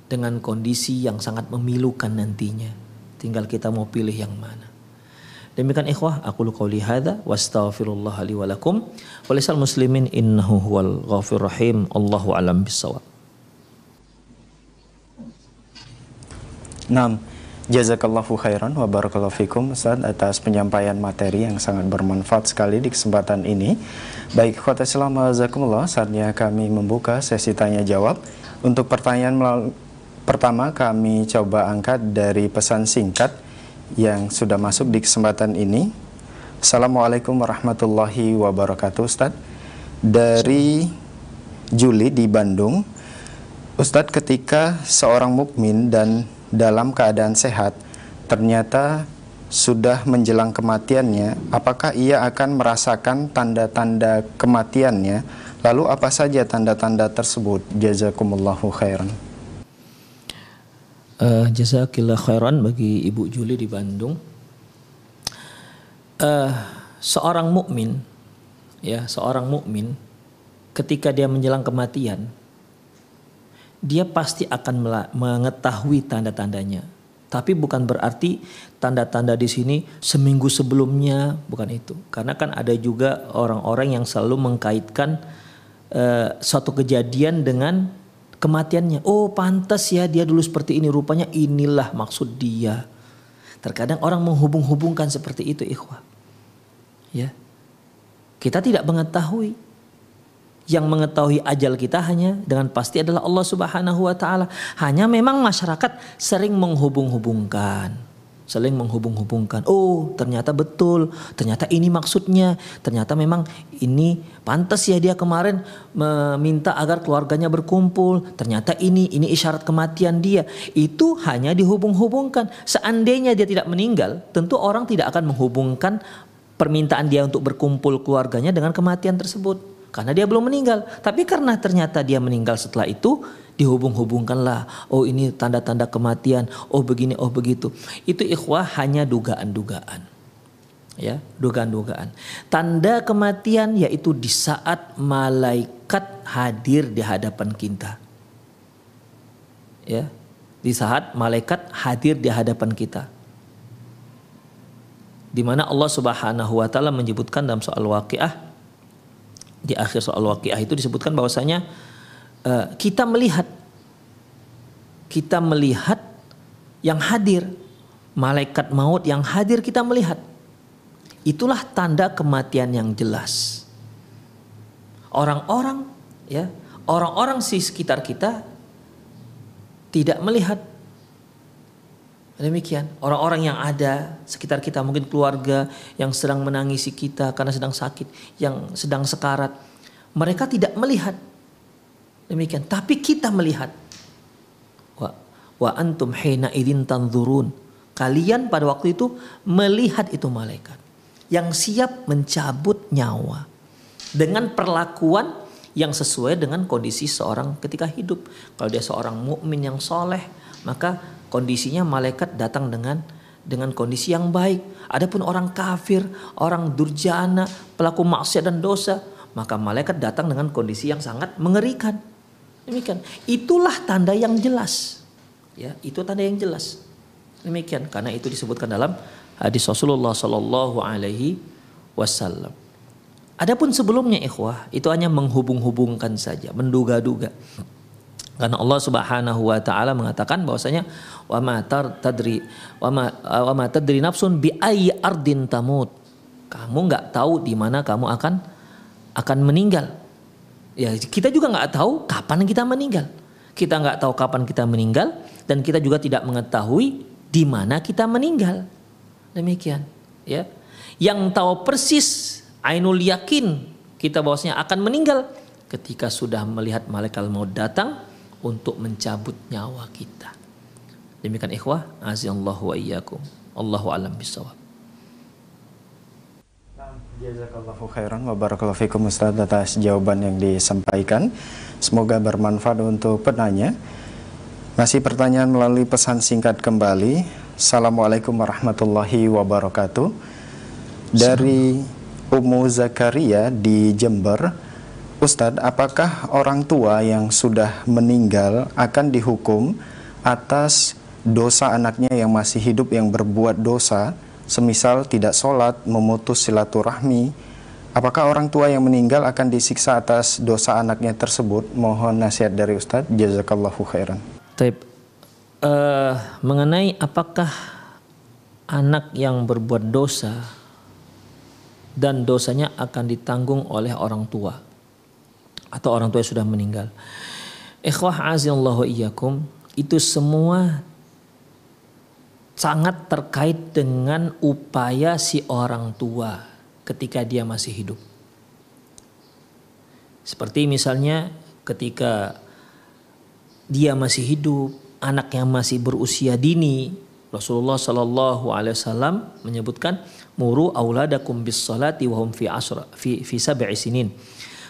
Dengan kondisi yang sangat memilukan nantinya. Tinggal kita mau pilih yang mana. Demikian ikhwah, aku qauli hadza wa astaghfirullah li wa lakum. Walisal muslimin innahu huwal ghafur rahim. Allahu alam bisawab. Naam. Jazakallahu khairan wa barakallahu fikum Ustaz atas penyampaian materi yang sangat bermanfaat sekali di kesempatan ini. Baik, khotbah selama zakumullah saatnya kami membuka sesi tanya jawab. Untuk pertanyaan pertama kami coba angkat dari pesan singkat yang sudah masuk di kesempatan ini. Assalamualaikum warahmatullahi wabarakatuh Ustaz. Dari Juli di Bandung. Ustadz ketika seorang mukmin dan dalam keadaan sehat, ternyata sudah menjelang kematiannya, apakah ia akan merasakan tanda-tanda kematiannya? Lalu apa saja tanda-tanda tersebut? Jazakumullahu khairan. Uh, jazakillah khairan bagi Ibu Juli di Bandung. Uh, seorang mukmin, ya seorang mukmin, ketika dia menjelang kematian, dia pasti akan mengetahui tanda-tandanya. Tapi bukan berarti tanda-tanda di sini seminggu sebelumnya, bukan itu. Karena kan ada juga orang-orang yang selalu mengkaitkan uh, suatu kejadian dengan kematiannya. Oh, pantas ya dia dulu seperti ini, rupanya inilah maksud dia. Terkadang orang menghubung-hubungkan seperti itu, ikhwah. Ya. Kita tidak mengetahui yang mengetahui ajal kita hanya dengan pasti adalah Allah Subhanahu wa taala. Hanya memang masyarakat sering menghubung-hubungkan. Sering menghubung-hubungkan. Oh, ternyata betul. Ternyata ini maksudnya. Ternyata memang ini pantas ya dia kemarin meminta agar keluarganya berkumpul. Ternyata ini ini isyarat kematian dia. Itu hanya dihubung-hubungkan. Seandainya dia tidak meninggal, tentu orang tidak akan menghubungkan permintaan dia untuk berkumpul keluarganya dengan kematian tersebut karena dia belum meninggal. Tapi karena ternyata dia meninggal setelah itu, dihubung-hubungkanlah. Oh ini tanda-tanda kematian. Oh begini, oh begitu. Itu ikhwah hanya dugaan-dugaan. Ya, dugaan-dugaan. Tanda kematian yaitu di saat malaikat hadir di hadapan kita. Ya, di saat malaikat hadir di hadapan kita. Di mana Allah Subhanahu wa taala menyebutkan dalam soal waqiah di akhir soal waqiah itu disebutkan bahwasanya uh, kita melihat. Kita melihat yang hadir. Malaikat maut yang hadir kita melihat. Itulah tanda kematian yang jelas. Orang-orang ya orang-orang di sekitar kita tidak melihat. Demikian. Orang-orang yang ada sekitar kita mungkin keluarga yang sedang menangisi kita karena sedang sakit, yang sedang sekarat. Mereka tidak melihat. Demikian, tapi kita melihat. Wa wa antum hina idin tanzurun. Kalian pada waktu itu melihat itu malaikat yang siap mencabut nyawa dengan perlakuan yang sesuai dengan kondisi seorang ketika hidup. Kalau dia seorang mukmin yang soleh, maka kondisinya malaikat datang dengan dengan kondisi yang baik. Adapun orang kafir, orang durjana, pelaku maksiat dan dosa, maka malaikat datang dengan kondisi yang sangat mengerikan. Demikian. Itulah tanda yang jelas. Ya, itu tanda yang jelas. Demikian karena itu disebutkan dalam hadis Rasulullah Shallallahu alaihi wasallam. Adapun sebelumnya ikhwah itu hanya menghubung-hubungkan saja, menduga-duga. Karena Allah Subhanahu wa taala mengatakan bahwasanya wa ma tadri wa ma wa ma tadri nafsun bi ayyi ardin tamut. Kamu nggak tahu di mana kamu akan akan meninggal. Ya, kita juga nggak tahu kapan kita meninggal. Kita nggak tahu kapan kita meninggal dan kita juga tidak mengetahui di mana kita meninggal. Demikian, ya. Yang tahu persis ainul yakin kita bahwasanya akan meninggal ketika sudah melihat malaikat maut datang untuk mencabut nyawa kita. Demikian ikhwah, azallahu wa iyyakum. Allahu alam bisawab. Jazakallahu khairan wa barakallahu fikum Ustaz atas jawaban yang disampaikan. Semoga bermanfaat untuk penanya. Masih pertanyaan melalui pesan singkat kembali. Assalamualaikum warahmatullahi wabarakatuh. Dari Umu Zakaria di Jember, Ustadz, apakah orang tua yang sudah meninggal akan dihukum atas dosa anaknya yang masih hidup yang berbuat dosa semisal tidak sholat, memutus silaturahmi, apakah orang tua yang meninggal akan disiksa atas dosa anaknya tersebut? Mohon nasihat dari Ustadz. Jazakallahu khairan. Taib. Uh, mengenai apakah anak yang berbuat dosa dan dosanya akan ditanggung oleh orang tua atau orang tua yang sudah meninggal. Ikhwah azillahu iyyakum itu semua sangat terkait dengan upaya si orang tua ketika dia masih hidup. Seperti misalnya ketika dia masih hidup, anak yang masih berusia dini, Rasulullah Shallallahu Alaihi Wasallam menyebutkan muru auladakum bis salati wahum fi asra fi fi sab'i sinin.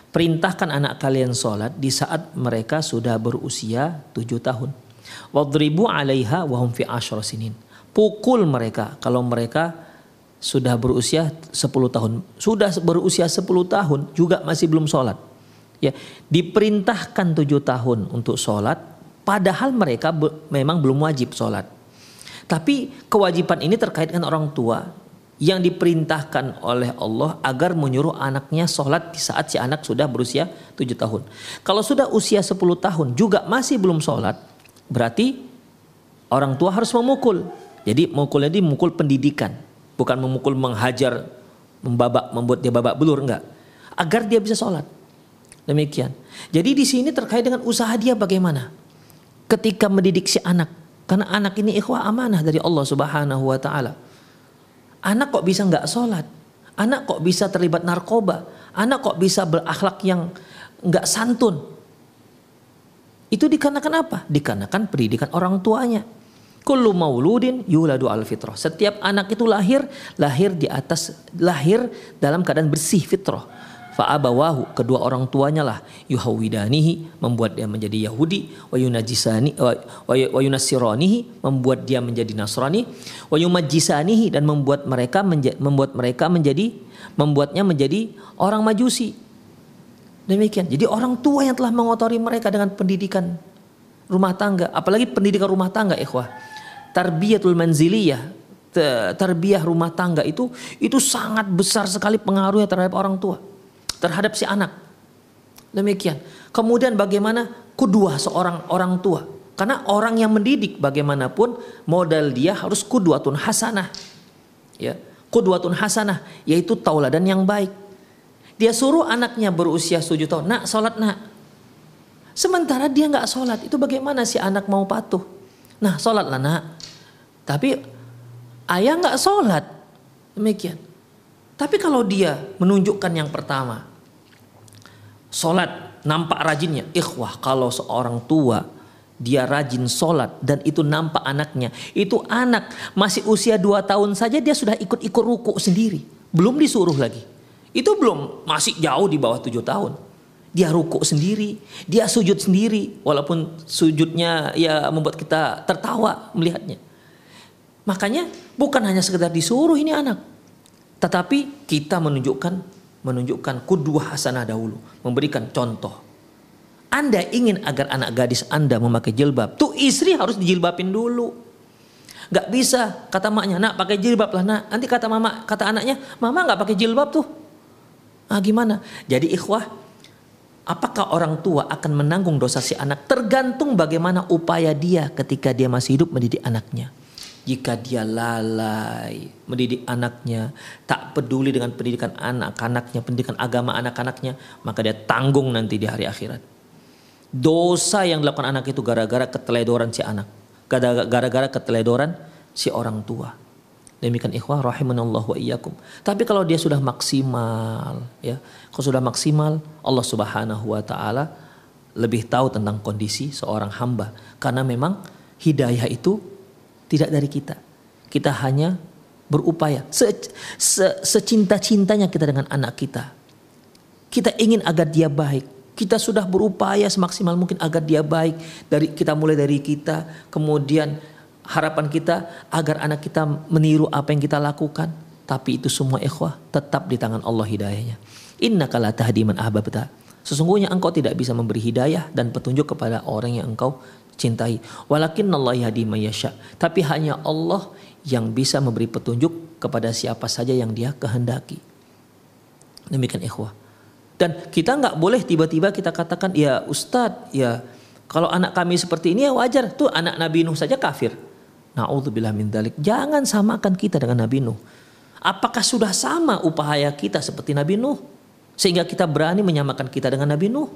Perintahkan anak kalian sholat di saat mereka sudah berusia tujuh tahun. Wadribu alaiha wahum fi asra sinin pukul mereka kalau mereka sudah berusia 10 tahun. Sudah berusia 10 tahun juga masih belum sholat. Ya, diperintahkan tujuh tahun untuk sholat, padahal mereka memang belum wajib sholat. Tapi kewajiban ini terkait dengan orang tua yang diperintahkan oleh Allah agar menyuruh anaknya sholat di saat si anak sudah berusia tujuh tahun. Kalau sudah usia 10 tahun juga masih belum sholat, berarti orang tua harus memukul jadi mukulnya ini mukul pendidikan, bukan memukul menghajar, membabak, membuat dia babak belur enggak. Agar dia bisa sholat. Demikian. Jadi di sini terkait dengan usaha dia bagaimana? Ketika mendidik si anak, karena anak ini ikhwah amanah dari Allah Subhanahu wa taala. Anak kok bisa nggak sholat? Anak kok bisa terlibat narkoba? Anak kok bisa berakhlak yang nggak santun? Itu dikarenakan apa? Dikarenakan pendidikan orang tuanya. Kullu mauludin yuladu al fitrah. Setiap anak itu lahir, lahir di atas lahir dalam keadaan bersih fitrah. Fa'abawahu kedua orang tuanya lah yuhawidanihi membuat dia menjadi Yahudi wa yunajisani membuat dia menjadi Nasrani wa yumajjisanihi dan membuat mereka menja, membuat mereka menjadi membuatnya menjadi orang Majusi. Demikian. Jadi orang tua yang telah mengotori mereka dengan pendidikan rumah tangga, apalagi pendidikan rumah tangga ikhwah tarbiyatul manziliyah, tarbiyah rumah tangga itu itu sangat besar sekali pengaruhnya terhadap orang tua, terhadap si anak. Demikian. Kemudian bagaimana kedua seorang orang tua? Karena orang yang mendidik bagaimanapun modal dia harus kudwatun hasanah. Ya, kudwatun hasanah yaitu tauladan yang baik. Dia suruh anaknya berusia 7 tahun, nak sholat nak. Sementara dia nggak sholat, itu bagaimana si anak mau patuh? Nah sholatlah nak. Tapi ayah nggak sholat. Demikian. Tapi kalau dia menunjukkan yang pertama. Sholat nampak rajinnya. Ikhwah kalau seorang tua dia rajin sholat dan itu nampak anaknya. Itu anak masih usia dua tahun saja dia sudah ikut-ikut ruku sendiri. Belum disuruh lagi. Itu belum masih jauh di bawah tujuh tahun. Dia ruku sendiri, dia sujud sendiri, walaupun sujudnya ya membuat kita tertawa melihatnya. Makanya bukan hanya sekedar disuruh ini anak, tetapi kita menunjukkan menunjukkan kudua hasanah dahulu, memberikan contoh. Anda ingin agar anak gadis Anda memakai jilbab, tuh istri harus dijilbabin dulu. Gak bisa kata maknya, nak pakai jilbab lah nak. Nanti kata mama, kata anaknya, mama gak pakai jilbab tuh. Ah gimana? Jadi ikhwah Apakah orang tua akan menanggung dosa si anak? Tergantung bagaimana upaya dia ketika dia masih hidup mendidik anaknya. Jika dia lalai mendidik anaknya, tak peduli dengan pendidikan anak-anaknya, pendidikan agama anak-anaknya, maka dia tanggung nanti di hari akhirat. Dosa yang dilakukan anak itu gara-gara keteledoran si anak. Gara-gara keteledoran si orang tua. Demikian ikhwah rahimanallah wa iyyakum. Tapi kalau dia sudah maksimal ya, kalau sudah maksimal Allah Subhanahu wa taala lebih tahu tentang kondisi seorang hamba karena memang hidayah itu tidak dari kita. Kita hanya berupaya se, se, secinta-cintanya kita dengan anak kita. Kita ingin agar dia baik. Kita sudah berupaya semaksimal mungkin agar dia baik dari kita mulai dari kita kemudian harapan kita agar anak kita meniru apa yang kita lakukan. Tapi itu semua ikhwah tetap di tangan Allah hidayahnya. Inna kala tahdi man ahbabta. Sesungguhnya engkau tidak bisa memberi hidayah dan petunjuk kepada orang yang engkau cintai. Walakin Allah yahdi mayasya. Tapi hanya Allah yang bisa memberi petunjuk kepada siapa saja yang dia kehendaki. Demikian ikhwah. Dan kita nggak boleh tiba-tiba kita katakan ya Ustadz ya kalau anak kami seperti ini ya wajar tuh anak Nabi Nuh saja kafir. Na'udzubillah min dalik. Jangan samakan kita dengan Nabi Nuh. Apakah sudah sama upaya kita seperti Nabi Nuh? Sehingga kita berani menyamakan kita dengan Nabi Nuh.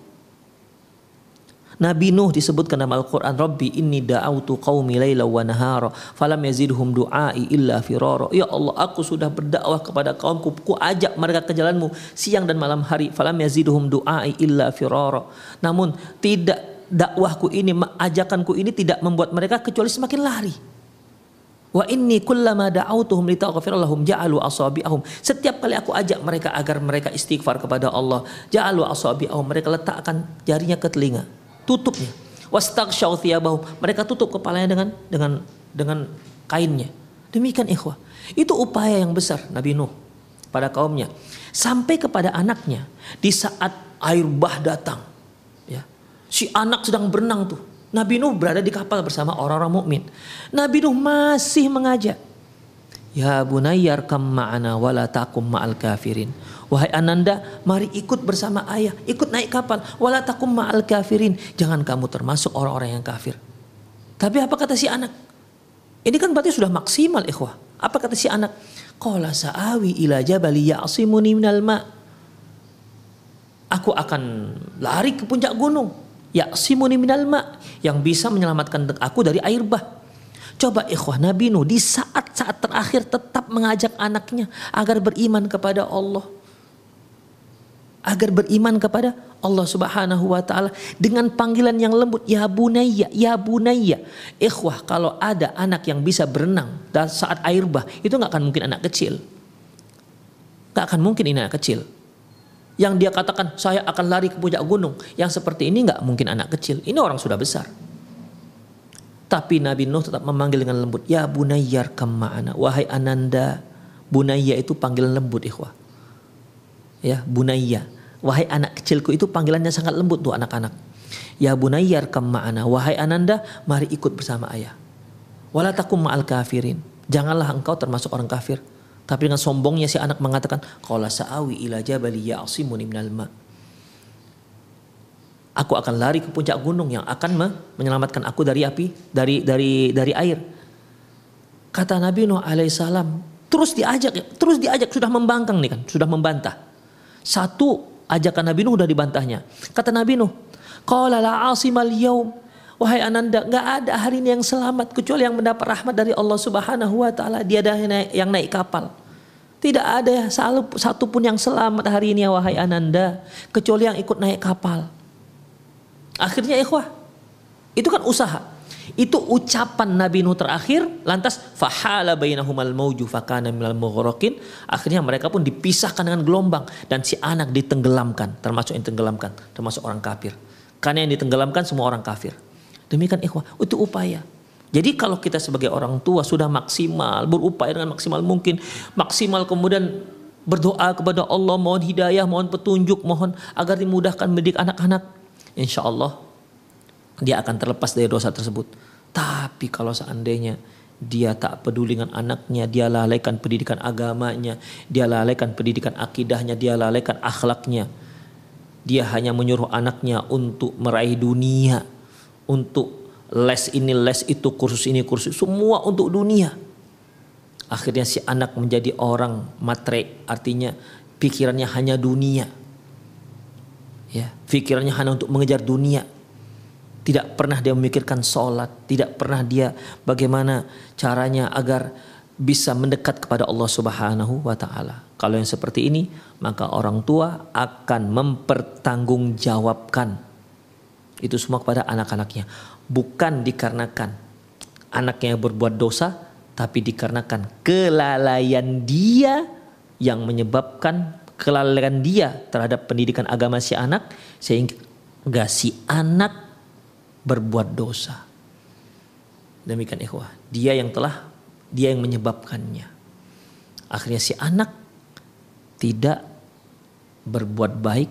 Nabi Nuh disebutkan dalam Al-Quran Rabbi inni da'autu qawmi layla wa nahara falam yazidhum du'ai illa firara. Ya Allah aku sudah berdakwah kepada kaumku ku ajak mereka ke jalanmu siang dan malam hari falam yazidhum du'ai illa firara. Namun tidak dakwahku ini ajakanku ini tidak membuat mereka kecuali semakin lari Wa inni kullama da'autuhum litaghfir lahum ja'alu asabi'ahum. Setiap kali aku ajak mereka agar mereka istighfar kepada Allah, ja'alu asabi'ahum. Mereka letakkan jarinya ke telinga, tutupnya. Wastaghshaw thiyabahum. Mereka tutup kepalanya dengan dengan dengan kainnya. Demikian ikhwah. Itu upaya yang besar Nabi Nuh pada kaumnya. Sampai kepada anaknya di saat air bah datang. Ya. Si anak sedang berenang tuh Nabi Nuh berada di kapal bersama orang-orang mukmin. Nabi Nuh masih mengajak. Ya bunayyar kam ma'ana wala takum ma'al kafirin. Wahai ananda, mari ikut bersama ayah, ikut naik kapal. Wala takum ma'al kafirin. Jangan kamu termasuk orang-orang yang kafir. Tapi apa kata si anak? Ini kan berarti sudah maksimal ikhwah. Apa kata si anak? Qala sa'awi ila jabali ya'simuni minal ma' Aku akan lari ke puncak gunung simuni minal ma yang bisa menyelamatkan aku dari air bah. Coba ikhwah Nabi Nuh di saat-saat terakhir tetap mengajak anaknya agar beriman kepada Allah. Agar beriman kepada Allah Subhanahu wa taala dengan panggilan yang lembut ya bunayya ya bunayya. Ikhwah kalau ada anak yang bisa berenang dan saat air bah itu nggak akan mungkin anak kecil. Nggak akan mungkin ini anak kecil yang dia katakan saya akan lari ke puncak gunung. Yang seperti ini nggak mungkin anak kecil. Ini orang sudah besar. Tapi Nabi Nuh tetap memanggil dengan lembut. Ya bunayyar ke mana? Wahai ananda. Bunayya itu panggilan lembut ikhwah. Ya bunayya. Wahai anak kecilku itu panggilannya sangat lembut tuh anak-anak. Ya bunayyar ke mana? Wahai ananda mari ikut bersama ayah. Walatakum ma'al kafirin. Janganlah engkau termasuk orang kafir. Tapi dengan sombongnya si anak mengatakan, "Qala sa'awi ila jabali ya'simuni minal ma." Aku akan lari ke puncak gunung yang akan menyelamatkan aku dari api, dari dari dari air. Kata Nabi Nuh alaihissalam, terus diajak, terus diajak sudah membangkang nih kan, sudah membantah. Satu ajakan Nabi Nuh sudah dibantahnya. Kata Nabi Nuh, "Qala la asimal yaum Wahai Ananda, nggak ada hari ini yang selamat kecuali yang mendapat rahmat dari Allah Subhanahu wa taala. Dia ada yang naik kapal. Tidak ada satu pun yang selamat hari ini ya wahai Ananda kecuali yang ikut naik kapal. Akhirnya ikhwah, itu kan usaha. Itu ucapan Nabi Nuh terakhir lantas fahala bainahumal mauju fakana minal mughraqin akhirnya mereka pun dipisahkan dengan gelombang dan si anak ditenggelamkan termasuk yang tenggelamkan termasuk orang kafir. Karena yang ditenggelamkan semua orang kafir. Demikian ikhwah, itu upaya. Jadi kalau kita sebagai orang tua sudah maksimal, berupaya dengan maksimal mungkin, maksimal kemudian berdoa kepada Allah, mohon hidayah, mohon petunjuk, mohon agar dimudahkan mendidik anak-anak. Insya Allah dia akan terlepas dari dosa tersebut. Tapi kalau seandainya dia tak peduli dengan anaknya, dia lalaikan pendidikan agamanya, dia lalaikan pendidikan akidahnya, dia lalaikan akhlaknya. Dia hanya menyuruh anaknya untuk meraih dunia, untuk les ini, les itu, kursus ini, kursus semua untuk dunia. Akhirnya si anak menjadi orang matre, artinya pikirannya hanya dunia. Ya, pikirannya hanya untuk mengejar dunia. Tidak pernah dia memikirkan sholat, tidak pernah dia bagaimana caranya agar bisa mendekat kepada Allah Subhanahu wa taala. Kalau yang seperti ini, maka orang tua akan mempertanggungjawabkan itu semua kepada anak-anaknya, bukan dikarenakan anaknya berbuat dosa, tapi dikarenakan kelalaian dia yang menyebabkan kelalaian dia terhadap pendidikan agama si anak sehingga si anak berbuat dosa. Demikian ikhwah, dia yang telah dia yang menyebabkannya. Akhirnya si anak tidak berbuat baik,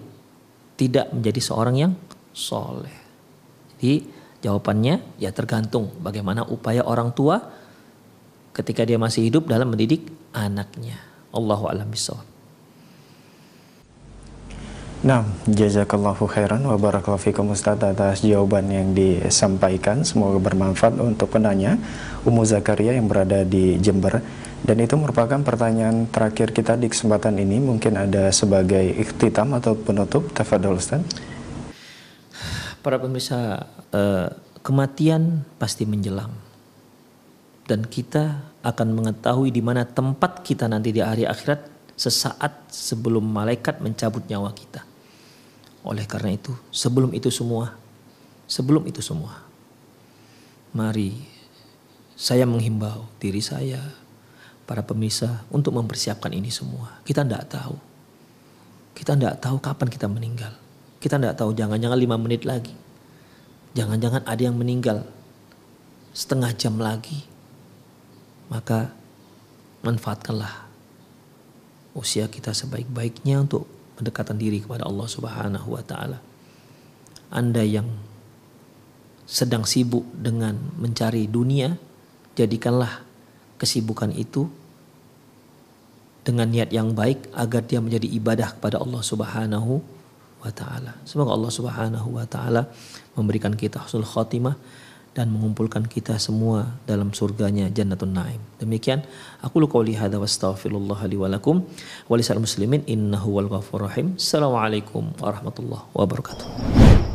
tidak menjadi seorang yang soleh. Jadi jawabannya ya tergantung bagaimana upaya orang tua ketika dia masih hidup dalam mendidik anaknya. Allahu a'lam bishawab. Nah, jazakallahu khairan wa barakallahu fikum Ustaz atas jawaban yang disampaikan. Semoga bermanfaat untuk penanya Umu Zakaria yang berada di Jember. Dan itu merupakan pertanyaan terakhir kita di kesempatan ini. Mungkin ada sebagai ikhtitam atau penutup. Tafadol Ustaz. Para pemirsa, eh, kematian pasti menjelang. Dan kita akan mengetahui di mana tempat kita nanti di hari akhirat sesaat sebelum malaikat mencabut nyawa kita. Oleh karena itu, sebelum itu semua, sebelum itu semua, mari saya menghimbau diri saya, para pemirsa untuk mempersiapkan ini semua. Kita tidak tahu. Kita tidak tahu kapan kita meninggal. Kita tidak tahu jangan-jangan lima menit lagi. Jangan-jangan ada yang meninggal setengah jam lagi. Maka manfaatkanlah usia kita sebaik-baiknya untuk pendekatan diri kepada Allah Subhanahu wa taala. Anda yang sedang sibuk dengan mencari dunia, jadikanlah kesibukan itu dengan niat yang baik agar dia menjadi ibadah kepada Allah Subhanahu wa taala. Semoga Allah Subhanahu wa taala memberikan kita husnul khotimah dan mengumpulkan kita semua dalam surganya Jannatun Naim. Demikian aku lu qauli hadza wastaghfirullah li wa lakum wa lisal muslimin innahu wal ghafurur rahim. Assalamualaikum warahmatullahi wabarakatuh.